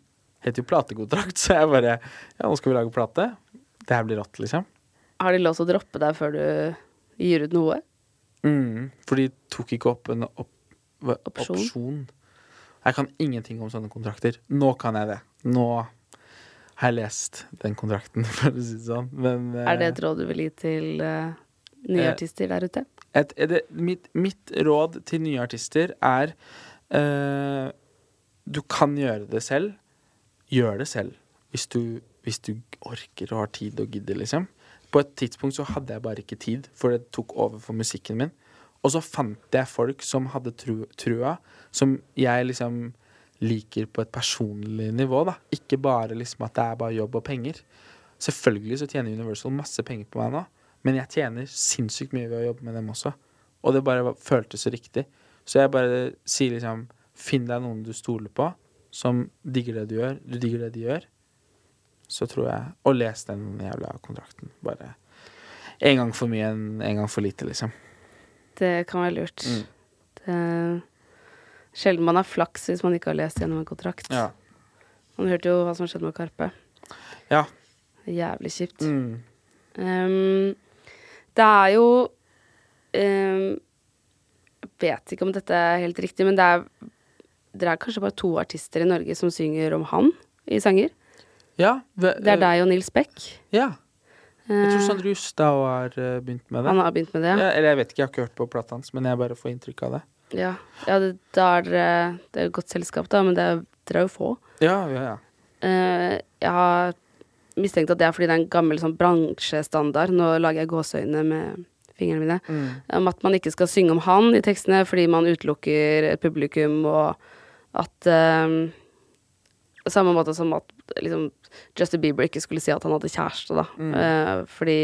Het jo platekontrakt, så jeg bare Ja, nå skal vi lage plate. Det her blir rått, liksom. Har de lov til å droppe deg før du gir ut noe? Mm, for de tok ikke opp en opp, Opsjon? opsjon. Jeg kan ingenting om sånne kontrakter. Nå kan jeg det. Nå har jeg lest den kontrakten, for å si det sånn. Men Er det eh, et råd du vil gi til uh, nye Eh, artister der ute? et, det, mitt, mitt råd til nye artister er uh, Du kan gjøre det selv. Gjør det selv. Hvis du, hvis du orker og har tid og gidder, liksom. På et tidspunkt så hadde jeg bare ikke tid, for det tok over for musikken min. Og så fant jeg folk som hadde tru, trua, som jeg liksom liker på et personlig nivå, da. Ikke bare liksom at det er bare jobb og penger. Selvfølgelig så tjener Universal masse penger på meg nå, men jeg tjener sinnssykt mye ved å jobbe med dem også. Og det bare føltes så riktig. Så jeg bare sier liksom Finn deg noen du stoler på, som digger det du gjør. Du digger det de gjør. Så tror jeg Og les den jævla kontrakten. Bare en gang for mye enn en gang for lite, liksom. Det kan være lurt. Mm. Det Sjelden man har flaks hvis man ikke har lest gjennom en kontrakt. Ja. Man hørte jo hva som skjedde med Karpe. Ja. Jævlig kjipt. Mm. Um, det er jo um, Jeg vet ikke om dette er helt riktig, men det er Dere er kanskje bare to artister i Norge som synger om han i sanger? Ja. ve- Det er deg og Nils Beck. Ja. Jeg tror Eh, Sondre Justad har begynt med det. Han har begynt med det, ja. Eller jeg vet ikke, jeg har ikke hørt på plata hans, men jeg bare får inntrykk av det. Ja, ja det, da er dere Det er et godt selskap, da, men det er, dere er jo få. Ja, ja, ja. Eh, jeg har mistenkt at det er fordi det er en gammel sånn bransjestandard. Nå lager jeg gåseøyne med fingrene mine. Mm. Om at man ikke skal synge om han i tekstene fordi man utelukker et publikum, og at eh, Samme måte som at liksom, Justin Bieber ikke skulle si at han hadde kjæreste, da. Mm. Uh, fordi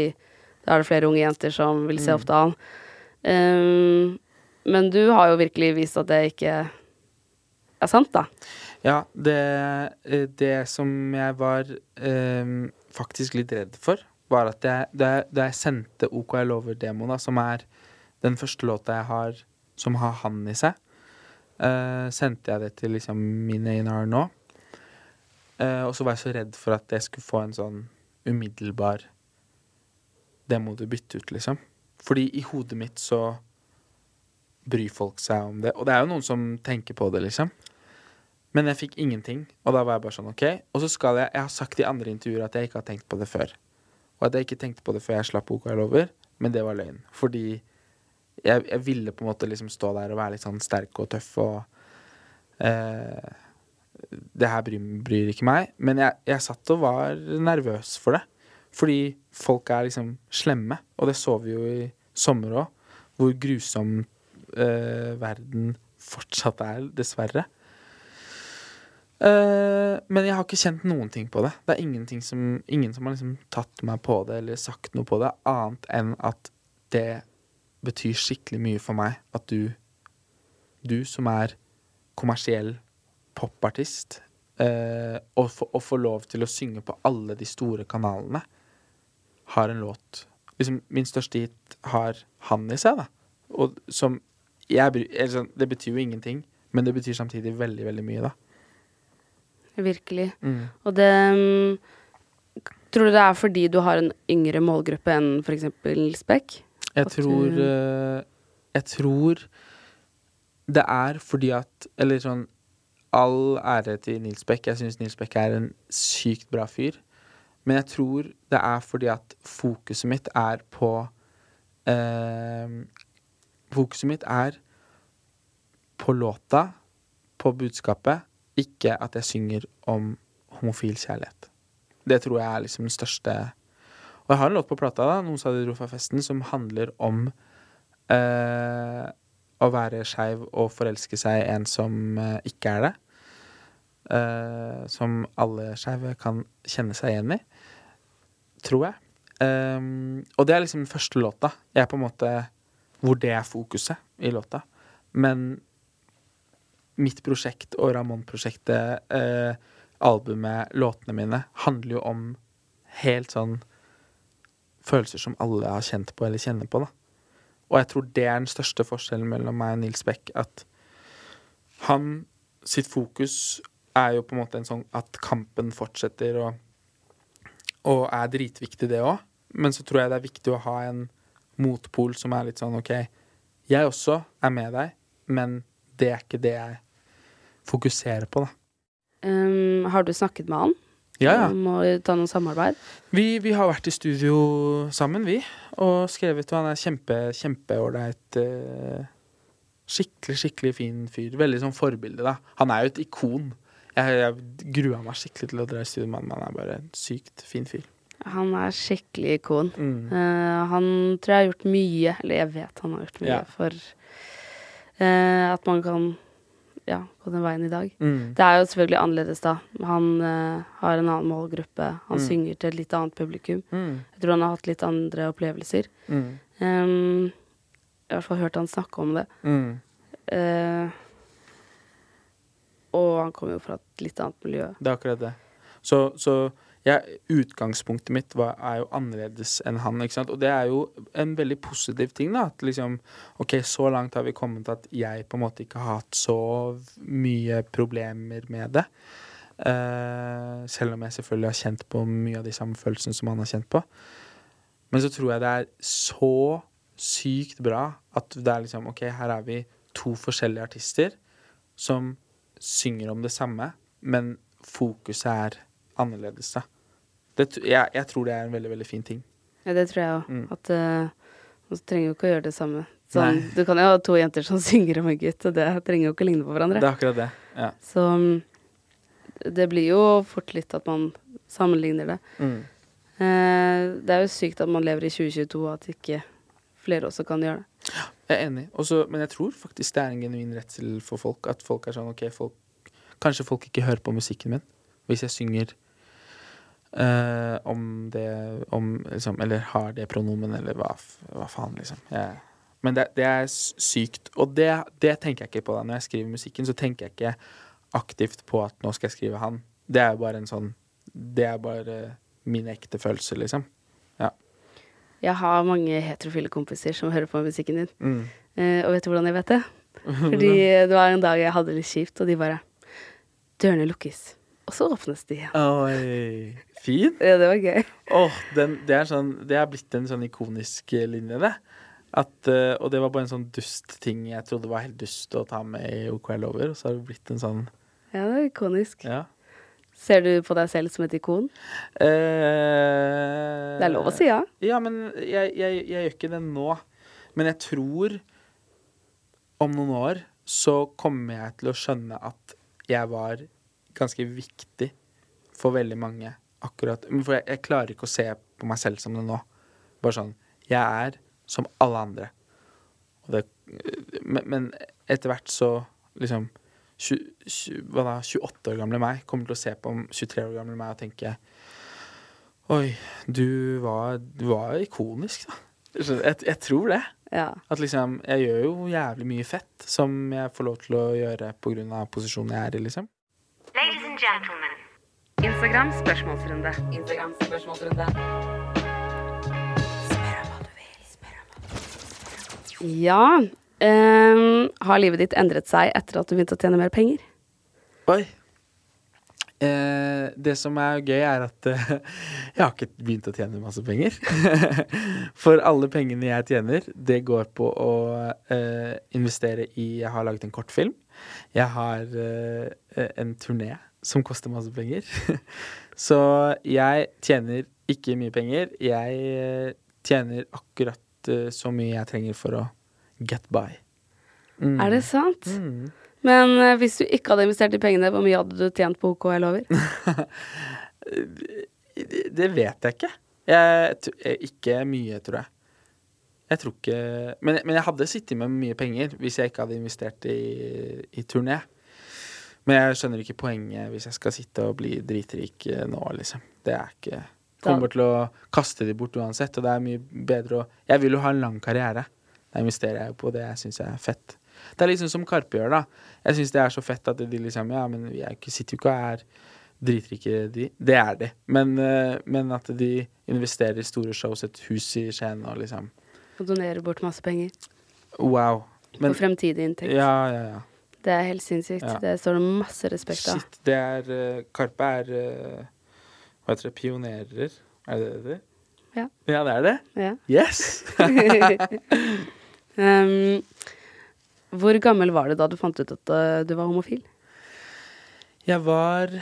da er det flere unge jenter som vil se Mm. opp til han. Um, men du har jo virkelig vist at det ikke er sant, da. Ja, det, det som jeg var um, faktisk litt redd for, var at jeg, da, jeg, da jeg sendte OK Jeg lover-demoen, som er den første låta jeg har som har han i seg, eh, sendte jeg det til liksom min A&R nå. Uh, og så var jeg så redd for at jeg skulle få en sånn umiddelbar Det må du bytte ut, liksom. Fordi i hodet mitt så bryr folk seg om det. Og det er jo noen som tenker på det, liksom. Men jeg fikk ingenting, og da var jeg bare sånn, OK. Og så skal jeg Jeg har sagt i andre intervjuer at jeg ikke har tenkt på det før. Og at jeg ikke tenkte på det før jeg slapp boka jeg lover, men det var løgn. Fordi jeg, jeg ville på en måte liksom stå der og være litt sånn sterk og tøff og eh, Det her bryr, bryr ikke meg. Men jeg, jeg satt og var nervøs for det. Fordi folk er liksom slemme, og det så vi jo i sommer òg. Hvor grusom eh, verden fortsatt er, dessverre. Uh, men jeg har ikke kjent noen ting på det. Det er som, ingen som har liksom tatt meg på det eller sagt noe på det, annet enn at det betyr skikkelig mye for meg at du, du som er kommersiell popartist, eh, og, få, å få lov til å synge på alle de store kanalene har en låt liksom, Min største hit har han i seg, da. Og som jeg, sånn, Det betyr jo ingenting, men det betyr samtidig veldig, veldig mye, da. Virkelig. Mm. Og det mm, Tror du det er fordi du har en yngre målgruppe enn f.eks. Spekk? Jeg tror du- eh, Jeg tror det er fordi at Eller sånn All ære til Nils Bekk Jeg syns Nils Bekk er en sykt bra fyr. Men jeg tror det er fordi at fokuset mitt er på eh, Fokuset mitt er på låta, på budskapet, ikke at jeg synger om homofil kjærlighet. Det tror jeg er liksom den største Og jeg har en låt på plata, da, noen sa de dro fra festen, som handler om eh, å være skeiv og forelske seg en som eh, ikke er det. Eh, som alle skeive kan kjenne seg igjen i. Tror jeg. Um, og det er liksom den første låta. Jeg er på en måte Hvor det er fokuset i låta. Men mitt prosjekt og Ramón-prosjektet, eh, albumet, låtene mine, handler jo om helt sånn følelser som alle har kjent på eller kjenner på, da. Og jeg tror det er den største forskjellen mellom meg og Nils Beck, at han sitt fokus er jo på en måte en sånn at kampen fortsetter og, og er dritviktig, det òg. Men så tror jeg det er viktig å ha en motpol som er litt sånn OK, jeg også er med deg, men det er ikke det jeg fokuserer på, da. Um, har du snakket med han Ja, ja. Må ta noe samarbeid? Vi, vi har vært i studio sammen, vi, og skrevet, og han er kjempe, kjempeålreit. Eh, skikkelig, skikkelig fin fyr. Veldig sånn forbilde, da. Han er jo et ikon. Jeg, jeg grua meg skikkelig til å dra i studio med han, han er bare en sykt fin fyr. Han er skikkelig ikon. Mm. Uh, han tror jeg har gjort mye, eller jeg vet han har gjort mye, Ja. for uh, at man kan ja, på den veien i dag. Mm. Det er jo selvfølgelig annerledes, da. Han uh, har en annen målgruppe. Han Mm. synger til et litt annet publikum. Mm. Jeg tror han har hatt litt andre opplevelser. Mm. Um, I hvert fall hørt han snakke om det. Eh, og han kommer jo fra et litt annet miljø. Det er akkurat det. Så, så jeg, utgangspunktet mitt var, er jo annerledes enn han, ikke sant. Og det er jo en veldig positiv ting, da. At liksom OK, så langt har vi kommet at jeg på en måte ikke har hatt så mye problemer med det. Uh, selv om jeg selvfølgelig har kjent på mye av de samme følelsene som han har kjent på. Men så tror jeg det er så sykt bra at det er liksom OK, her er vi to forskjellige artister som synger om det samme, men fokuset er annerledes, seg. Det, jeg, jeg tror det er en veldig, veldig fin ting. Ja, det tror jeg òg. Mm. At uh, man trenger jo ikke å gjøre det samme. Sånn, du kan jo ha to jenter som synger om en gutt, og det trenger jo ikke å ligne på hverandre. Det er akkurat det. Ja. Så mm, det blir jo fort litt at man sammenligner det. Mm. Eh, det er jo sykt at man lever i 2022, og at ikke flere også kan gjøre det. Jeg er enig. Også, men jeg tror faktisk det er en genuin redsel for folk. At folk er sånn OK, folk, kanskje folk ikke hører på musikken min hvis jeg synger eh, om det om, liksom, Eller har det pronomen, eller hva, hva faen, liksom. Jeg, men det, det er sykt. Og det, det tenker jeg ikke på da. Når jeg skriver musikken, så tenker jeg ikke aktivt på at nå skal jeg skrive han. Det er bare en sånn Det er bare min ekte følelse, liksom. Ja. Jeg har mange heterofile kompiser som hører på musikken din. Mm. Uh, og vet du hvordan jeg vet det? Fordi det var en dag jeg hadde det litt kjipt, og de bare Dørene lukkes. Og så åpnes de igjen. Oi. Fin. Ja, det var gøy. Oh, den, det, er sånn, det er blitt en sånn ikonisk linje, det. At, uh, og det var bare en sånn dust ting jeg trodde var helt dust å ta med i OK Lover. Og så har det blitt en sånn Ja, det er ikonisk. Ja. Ser du på deg selv som et ikon? Eh, Det er lov å si ja. Ja, men jeg, jeg, jeg gjør ikke det nå. Men jeg tror om noen år så kommer jeg til å skjønne at jeg var ganske viktig for veldig mange akkurat For jeg, jeg klarer ikke å se på meg selv som det nå. Bare sånn Jeg er som alle andre. Det, men, men etter hvert så liksom 20, 20, hva da, 28 år gamle meg kommer til å se på 23 år gamle meg og tenke Oi, du var, du var ikonisk, da. Jeg, jeg tror det. Ja. At liksom Jeg gjør jo jævlig mye fett som jeg får lov til å gjøre av posisjonen jeg er i, liksom. And gentlemen. Instagram spørsmålsrunde. Instagram spørsmålsrunde. Ja. Um, har livet ditt endret seg etter at du begynte å tjene mer penger? Oi. Eh, det som er gøy, er at eh, jeg har ikke begynt å tjene masse penger. For alle pengene jeg tjener, det går på å eh, investere i Jeg har laget en kortfilm. Jeg har eh, en turné som koster masse penger. Så jeg tjener ikke mye penger. Jeg eh, tjener akkurat eh, så mye jeg trenger for å get by. Mm. Er det sant? Mm. Men eh, hvis du ikke hadde investert de pengene, hvor mye hadde du tjent på OK jeg lover? Det, vet jeg ikke. Jeg, ikke mye, tror jeg. Jeg tror ikke men, men jeg hadde sittet med mye penger hvis jeg ikke hadde investert i, i turné. Men jeg skjønner ikke poenget hvis jeg skal sitte og bli dritrik eh, nå, liksom. Det er ikke Kommer til å kaste de bort uansett, og det er mye bedre å Jeg vil jo ha en lang karriere. Det investerer jeg jo på det jeg er fett. Det er liksom som Karpe gjør, da. Jeg syns det er så fett at de liksom Ja, men vi er ikke, sitter jo ikke og er dritrike, de. Det er de. Men, eh, men at de investerer i store shows, et hus i Skien og liksom Og donerer bort masse penger Wow. på fremtidig inntekt. Ja, ja, ja. Det er helt sinnssykt. Ja. Det står det masse respekt av. Shit. Det er eh, Karpe er eh, Hva heter det? Pionerer? Er det det? Ja. Ja, det er det? Ja. Yes! um, hvor gammel var du da du fant ut at uh, du var homofil? Jeg var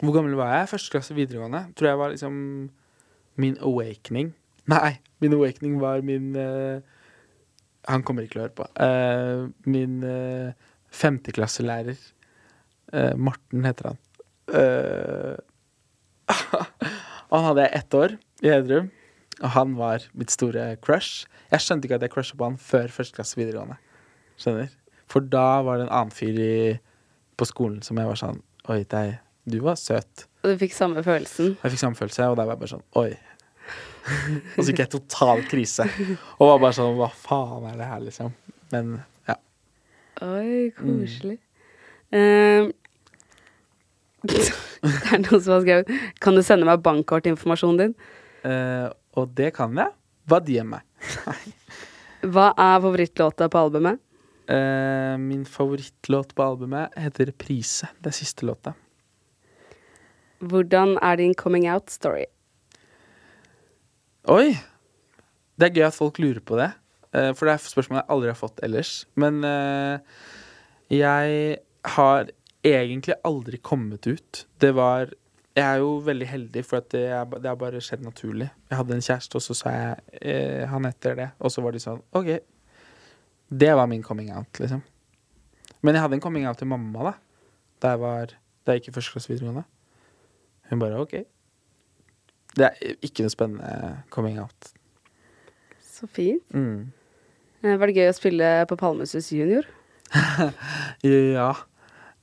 Hvor gammel var jeg? Første klasse videregående. Tror jeg var liksom min awakening. Nei, min awakening var min eh, Han kommer ikke til å høre på. Uh, min uh, femteklasselærer. uh, Morten heter han. Eh, han hadde jeg ett år i Hedrum, og han var mitt store crush. Jeg skjønte ikke at jeg crusha på han før første klasse videregående. Skjønner? For da var det en annen fyr i, på skolen som jeg var sånn Oi, deg, du var søt. Og du fikk samme følelsen? Jeg fikk samme følelse, og da var jeg bare sånn Oi. og så gikk jeg total krise. Og var bare sånn Hva faen er det her, liksom? Men ja. Oi, koselig. Um, det er noen som har skrevet Kan du sende meg bankkortinformasjonen din? Uh, og det kan jeg. Hva de gir meg. Hva er favorittlåta på albumet? Uh, min favorittlåt på albumet heter 'Prise'. Det er siste låta. Hvordan er din coming out-story? Oi! Det er gøy at folk lurer på det. eh, for det er spørsmål jeg aldri har fått ellers. Men eh, jeg har egentlig aldri kommet ut. Det var Jeg er jo veldig heldig, for det har bare skjedd naturlig. Jeg hadde en kjæreste, og så sa jeg eh, han etter det. Og så var de sånn OK. Det var min coming out, liksom. Men jeg hadde en coming out til mamma, da. Da jeg var Da jeg gikk i første klasse videregående. Hun bare OK. Det er ikke noe spennende coming out. Så fint. Mm. Eh, Var det gøy å spille på Palmesus junior? Ja.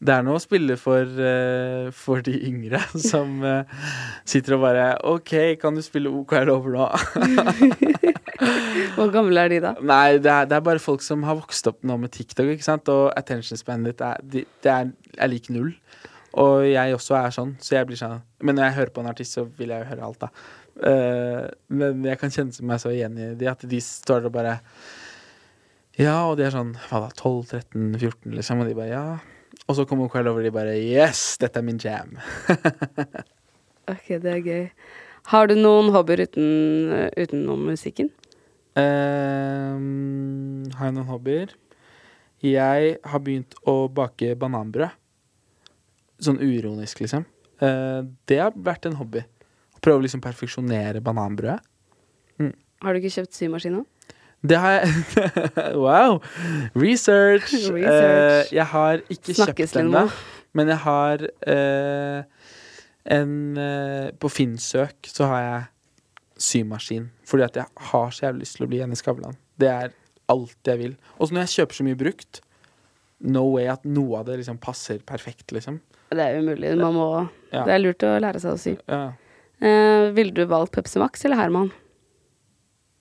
Det er noe å spille for, eh, for de yngre som eh, sitter og bare OK, kan du spille OK er det over nå? Hvor gamle er de da? Nei, det er, det er bare folk som har vokst opp nå med TikTok, ikke sant? og attention spendet, ditt er, de- det er, er lik null. Og jeg også er sånn, så jeg blir sånn Men når jeg hører på en artist, så vil jeg jo høre alt, da. Uh, men jeg kan kjenne meg så igjen i de at de står og bare Ja, og de er sånn hva da, 12-13-14, liksom, og de bare ja. Og så kommer Quell over, og de bare Yes, dette er min jam. Ok, det er gøy. Har du noen hobbyer uten, utenom musikken? Ehm, har jeg noen hobbyer? Jeg har begynt å bake bananbrød. Sånn uironisk, liksom. Eh, det har vært en hobby. Å prøve å liksom perfeksjonere bananbrødet. Har du ikke kjøpt symaskin nå? Det har jeg Wow! Research! Research. Eh, jeg har ikke Snakkes, kjøpt den ennå, men jeg har eh, en eh, På Finnsøk så har jeg symaskin. Fordi at jeg har så jævlig lyst til å bli Jenny Skavlan. Det er alt jeg vil. Og så når jeg kjøper så mye brukt, no way at noe av det liksom passer perfekt, liksom. Det er umulig. Man må, Ja. Det er lurt å lære seg å sy. Ja. Eh, ville du valgt Pepsi Max eller Herman?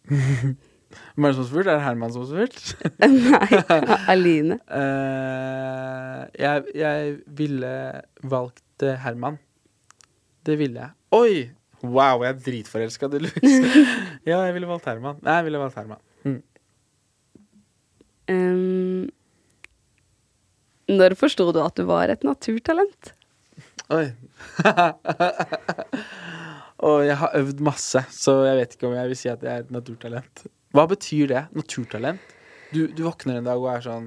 Hvem er det som har spurt? Er det Herman som har spurt? Nei, Aline. Uh, jeg, jeg ville valgt eh, Herman. Det ville jeg. Oi! Wow, jeg er dritforelska, tydeligvis. ja, jeg ville valgt Herman. Nei, jeg ville valgt Herman. Mm. Um, når forsto du at du var et naturtalent? Oi. Og jeg har øvd masse, så jeg vet ikke om jeg vil si at jeg er et naturtalent. Hva betyr det? Naturtalent? Du, du våkner en dag og er sånn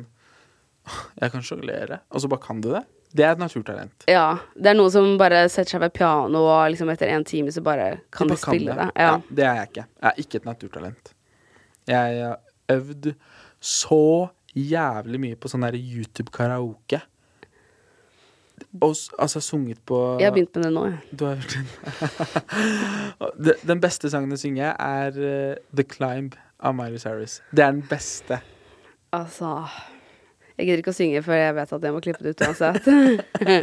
Jeg kan sjonglere, og så bare kan du det? Det er et naturtalent. Ja. Det er noen som bare setter seg ved piano, og liksom etter en time så bare kan de, bare kan spille det. Ja. Ja. det er jeg ikke. Jeg er ikke et naturtalent. Jeg har øvd så jævlig mye på sånn der YouTube-karaoke. Og altså sunget på Jeg har begynt med det nå, jeg. Du har gjort det. Den- Den beste sangen å synge er uh, The Climb av Miley Cyrus. Det er den beste. Altså Jeg gidder ikke å synge før jeg vet at jeg må klippe det ut uansett.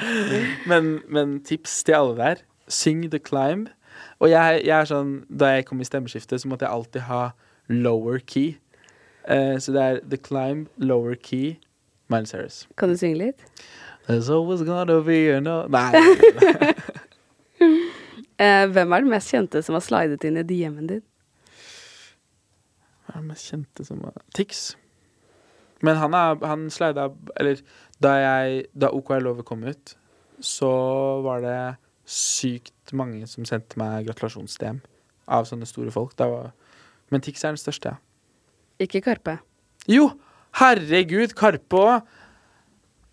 Men, men tips til alle der. Syng The Climb. Og jeg, jeg er sånn Da jeg kom i stemmeskiftet, så måtte jeg alltid ha lower key. Eh, så det er The Climb, lower key, Miles Harris. kan du synge litt? There's always gonna be a Nei. Eh, hvem er den mest kjente som har slidet inn i DM-en din? Hva er den mest kjente som har Tix. Men han er Han slida Eller da jeg Da OK Lover kom ut, så var det sykt mange som sendte meg gratulasjons-DM av sånne store folk. Var, men Tix er den største, ja. Ikke Karpe. Jo! Herregud, Karpe òg!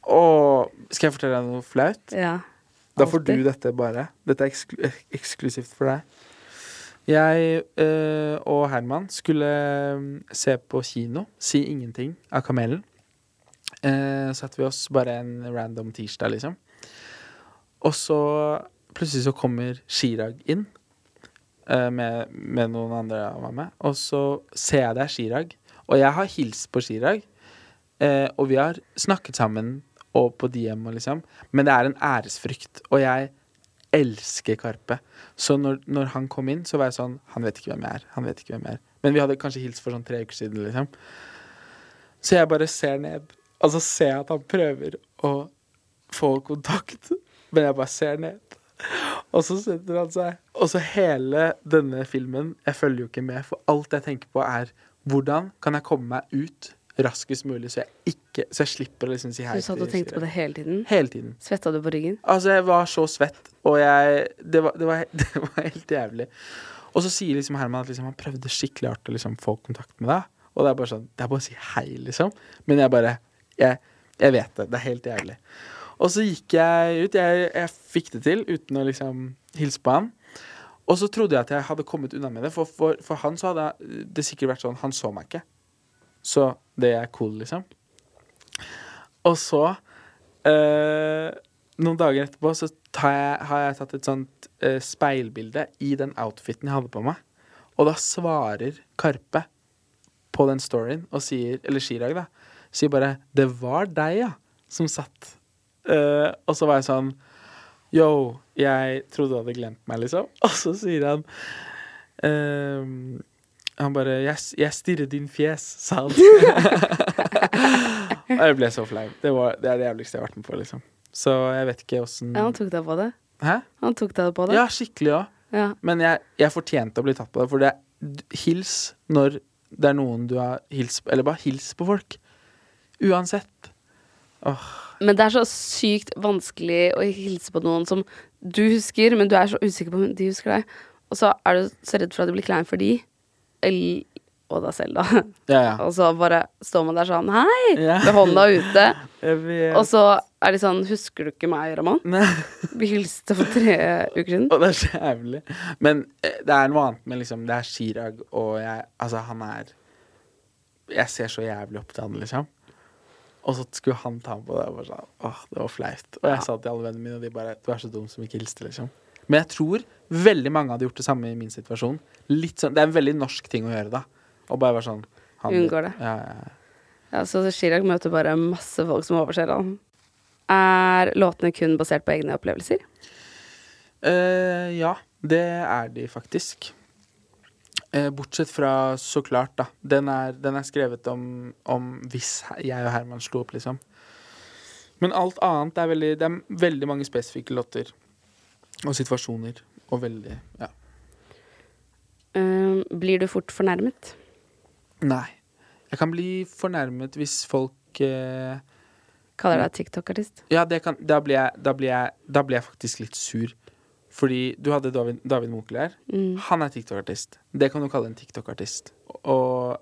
Og Skal jeg fortelle deg noe flaut? Ja. Da får du dette bare. Dette er eksklu eksklusivt for deg. Jeg øh, og Herman skulle øh, se på kino, Si ingenting, av Kamelen. Eh, satte vi oss bare en random tirsdag, liksom. Og så plutselig så kommer Chirag inn eh, med, med noen andre av meg. Og så ser jeg det er Chirag, og jeg har hilst på Chirag. Eh, og vi har snakket sammen og på DM, liksom. Men det er en æresfrykt, og jeg elsker Karpe. Så når, når han kom inn, så var jeg sånn Han vet ikke hvem jeg er. Han vet ikke hvem jeg er. Men vi hadde kanskje hilst for sånn tre uker siden, liksom. Så jeg bare ser ned, og så ser jeg at han prøver å få kontakt, men jeg bare ser ned. Og så setter han seg. Og så hele denne filmen Jeg følger jo ikke med, for alt jeg tenker på, er hvordan kan jeg komme meg ut raskest mulig, så jeg ikke Så jeg slipper å liksom si hei Du satt og tenkte på det hele tiden? Hele tiden. Svetta du på ryggen? Altså, jeg var så svett, og jeg Det var, det var, det var helt jævlig. Og så sier liksom Herman at liksom, han prøvde skikkelig hardt å liksom få kontakt med deg. Og det er bare sånn Det er bare å si hei, liksom. Men jeg bare Jeg, jeg vet det. Det er helt jævlig. Og så gikk jeg ut. Jeg, jeg fikk det til uten å liksom hilse på han. Og så trodde jeg at jeg hadde kommet unna med det, for, for, for han så hadde det sikkert vært sånn Han så meg ikke. Så det er cool, liksom. Og så eh, Noen dager etterpå så jeg, har jeg tatt et sånt eh, speilbilde i den outfiten jeg hadde på meg. Og da svarer Karpe på den storyen og sier Eller Chirag, da. Sier bare 'Det var deg, ja', som satt. Eh, og så var jeg sånn Yo, jeg trodde du hadde glemt meg, liksom. Og så sier han ehm, Han bare jeg, 'Jeg stirrer din fjes', sa han. og jeg ble så flau. Det, var- det er det jævligste jeg har vært med på, liksom. Så jeg vet ikke åssen Ja, han tok deg på det. Hæ? Han tok deg på det. Ja, skikkelig òg. Ja. Men jeg, jeg fortjente å bli tatt på det, for det hils når det er noen du har hils Eller bare hils på folk. Uansett. Åh. Men det er så sykt vanskelig å hilse på noen som du husker, men du er så usikker på om de husker deg. Og så er du så redd for at du blir klein for de. Eller, og deg selv, da. Ja, ja. Og så bare står man der sånn Hei! Ja. Med hånda ute. Og så er de sånn Husker du ikke meg, Raman? Vi hilste for tre uker siden. Og det er så jævlig. Men eh, det er noe annet med liksom Det er Chirag, og jeg Altså, han er Jeg ser så jævlig opp til han, liksom. Og så skulle han ta med på det. Og bare sånn, åh, det var flaut. Og jeg sa til alle vennene mine, og de bare Du er så dum som ikke hilste, liksom. Men jeg tror veldig mange hadde gjort det samme i min situasjon. Litt sånn, Det er en veldig norsk ting å gjøre, da. Og bare være sånn han- Unngår det. Ja, ja, ja. Ja, så Chirag møter bare masse folk som overser han. Er låtene kun basert på egne opplevelser? Uh, ja, det er de faktisk. Eh, bortsett fra Så klart, da. Den er, den er skrevet om, om hvis jeg og Herman slo opp, liksom. Men alt annet er veldig Det er veldig mange spesifikke låter og situasjoner. Og veldig Ja. Uh, blir du fort fornærmet? Nei. Jeg kan bli fornærmet hvis folk uh, Kaller deg TikTok-artist? Ja, det kan, da, blir jeg, da, blir jeg, da blir jeg faktisk litt sur. Fordi du hadde David, David Munkel her. Mm. Han er TikTok-artist. Det kan du kalle en TikTok-artist. Og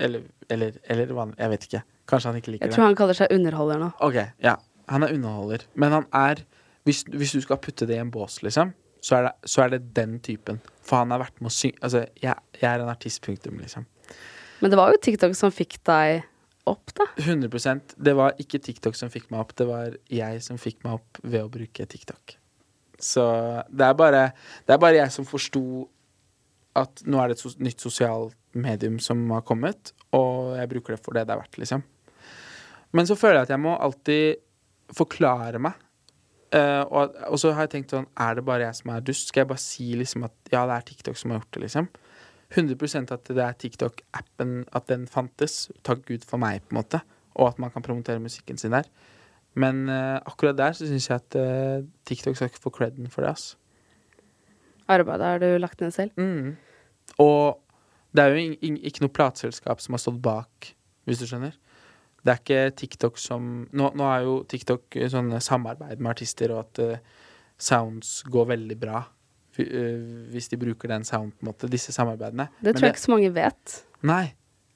Eller, eller, eller vanlig. Jeg vet ikke. Kanskje han ikke liker det. Jeg det. tror han kaller seg underholder nå. Ok, ja. Han er underholder. Men han er Hvis, hvis du skal putte det i en bås, liksom, så er, det, så er det den typen. For han har vært med å synge Altså, jeg, jeg er en artist, punktum, liksom. Men det var jo TikTok som fikk deg opp, da. 100% Det var ikke TikTok som fikk meg opp, det var jeg som fikk meg opp ved å bruke TikTok. Så det er bare, det er bare jeg som forsto at nå er det et nytt sosialt medium som har kommet, og jeg bruker det for det det er verdt, liksom. Men så føler jeg at jeg må alltid forklare meg. Uh, og, og så har jeg tenkt sånn Er det bare jeg som er dust? Skal jeg bare si liksom at ja, det er TikTok som har gjort det, liksom? 100% at det er TikTok-appen, at den fantes. Takk Gud for meg, på en måte. Og at man kan promotere musikken sin der. Men uh, akkurat der så syns jeg at uh, TikTok skal ikke få creden for det, ass. Arbeidet har du lagt ned selv. Mm. Og det er jo ikke noe plateselskap som har stått bak, hvis du skjønner. Det er ikke TikTok som Nå, nå er jo TikTok eh, sånn samarbeid med artister, og at uh, sounds går veldig bra. hvis de bruker den sound, på en måte. Disse samarbeidene. Det Men tror jeg ikke så mange vet. Nei.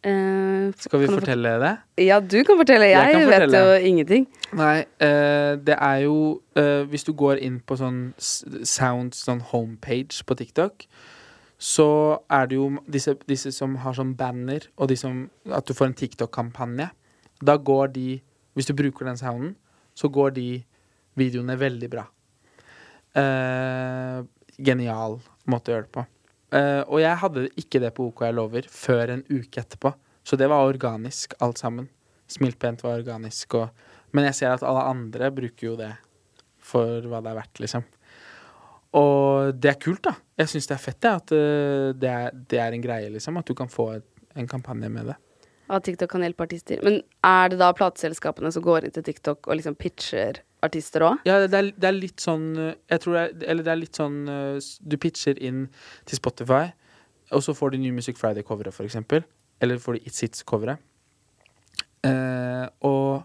Eh, Skal vi fortelle du det? Ja, du kan fortelle. Jeg, Jeg kan vet jo ingenting. Nei, uh, det er jo uh, Hvis du går inn på sånn sound, sånn homepage på TikTok, så er det jo disse, disse som har sånn banner, og de som At du får en TikTok-kampanje. Da går de Hvis du bruker den sounden, så går de videoene veldig bra. Genial måte å gjøre det på. Eh, og jeg hadde ikke det på OK Jeg lover før en uke etterpå. Så det var organisk, alt sammen. Smiltpent var organisk. Og, men jeg ser at alle andre bruker jo det for hva det er verdt, liksom. Og det er kult, da. Jeg syns det er fett, det. At uh, det, er, det er en greie, liksom. At du kan få et, en kampanje med det. At TikTok kan hjelpe artister. Men er det da plateselskapene som går inn til TikTok og liksom pitcher artister òg? Ja, det er, det er litt sånn eh, Jeg tror det er, Eller det er litt sånn eh, Du pitcher inn til Spotify, og så får du New Music Friday-coveret, for eksempel. Eller får du It's Hits-coveret. Eh, og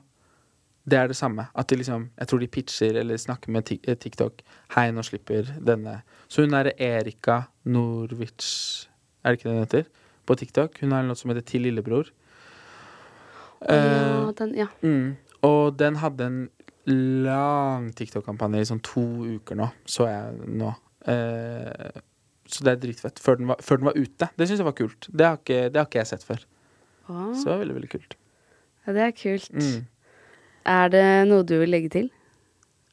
det er det samme. At de liksom Jeg tror de pitcher eller snakker med eh, TikTok. Hei, nå slipper denne. Så hun er Erika Norwich Er det ikke det hun heter? På TikTok. Hun har en låt som heter Til lillebror. ja, den, ja. Mm. Og den hadde en lang TikTok-kampanje i sånn to uker nå, så jeg nå. Eh, så det er dritfett. Før den var, før den var ute. Det syns jeg var kult. Det har, ikke, det har ikke jeg sett før. Å, Så det var veldig, veldig kult. ja, det er kult. Mm. Er det noe du vil legge til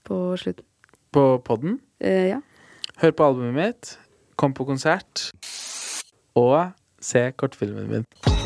på slutten? På podden. Eh, ja. Hør på albumet mitt. Kom på konsert. Og se kortfilmen min.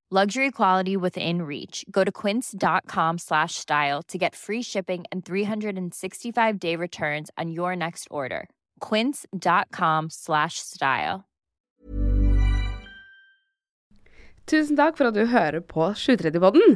Luxury quality within reach. Go to quince.com slash style to get free shipping and 365 day returns on your next order. Quince.com slash style. Tusen takk for at du hører på 730-podden.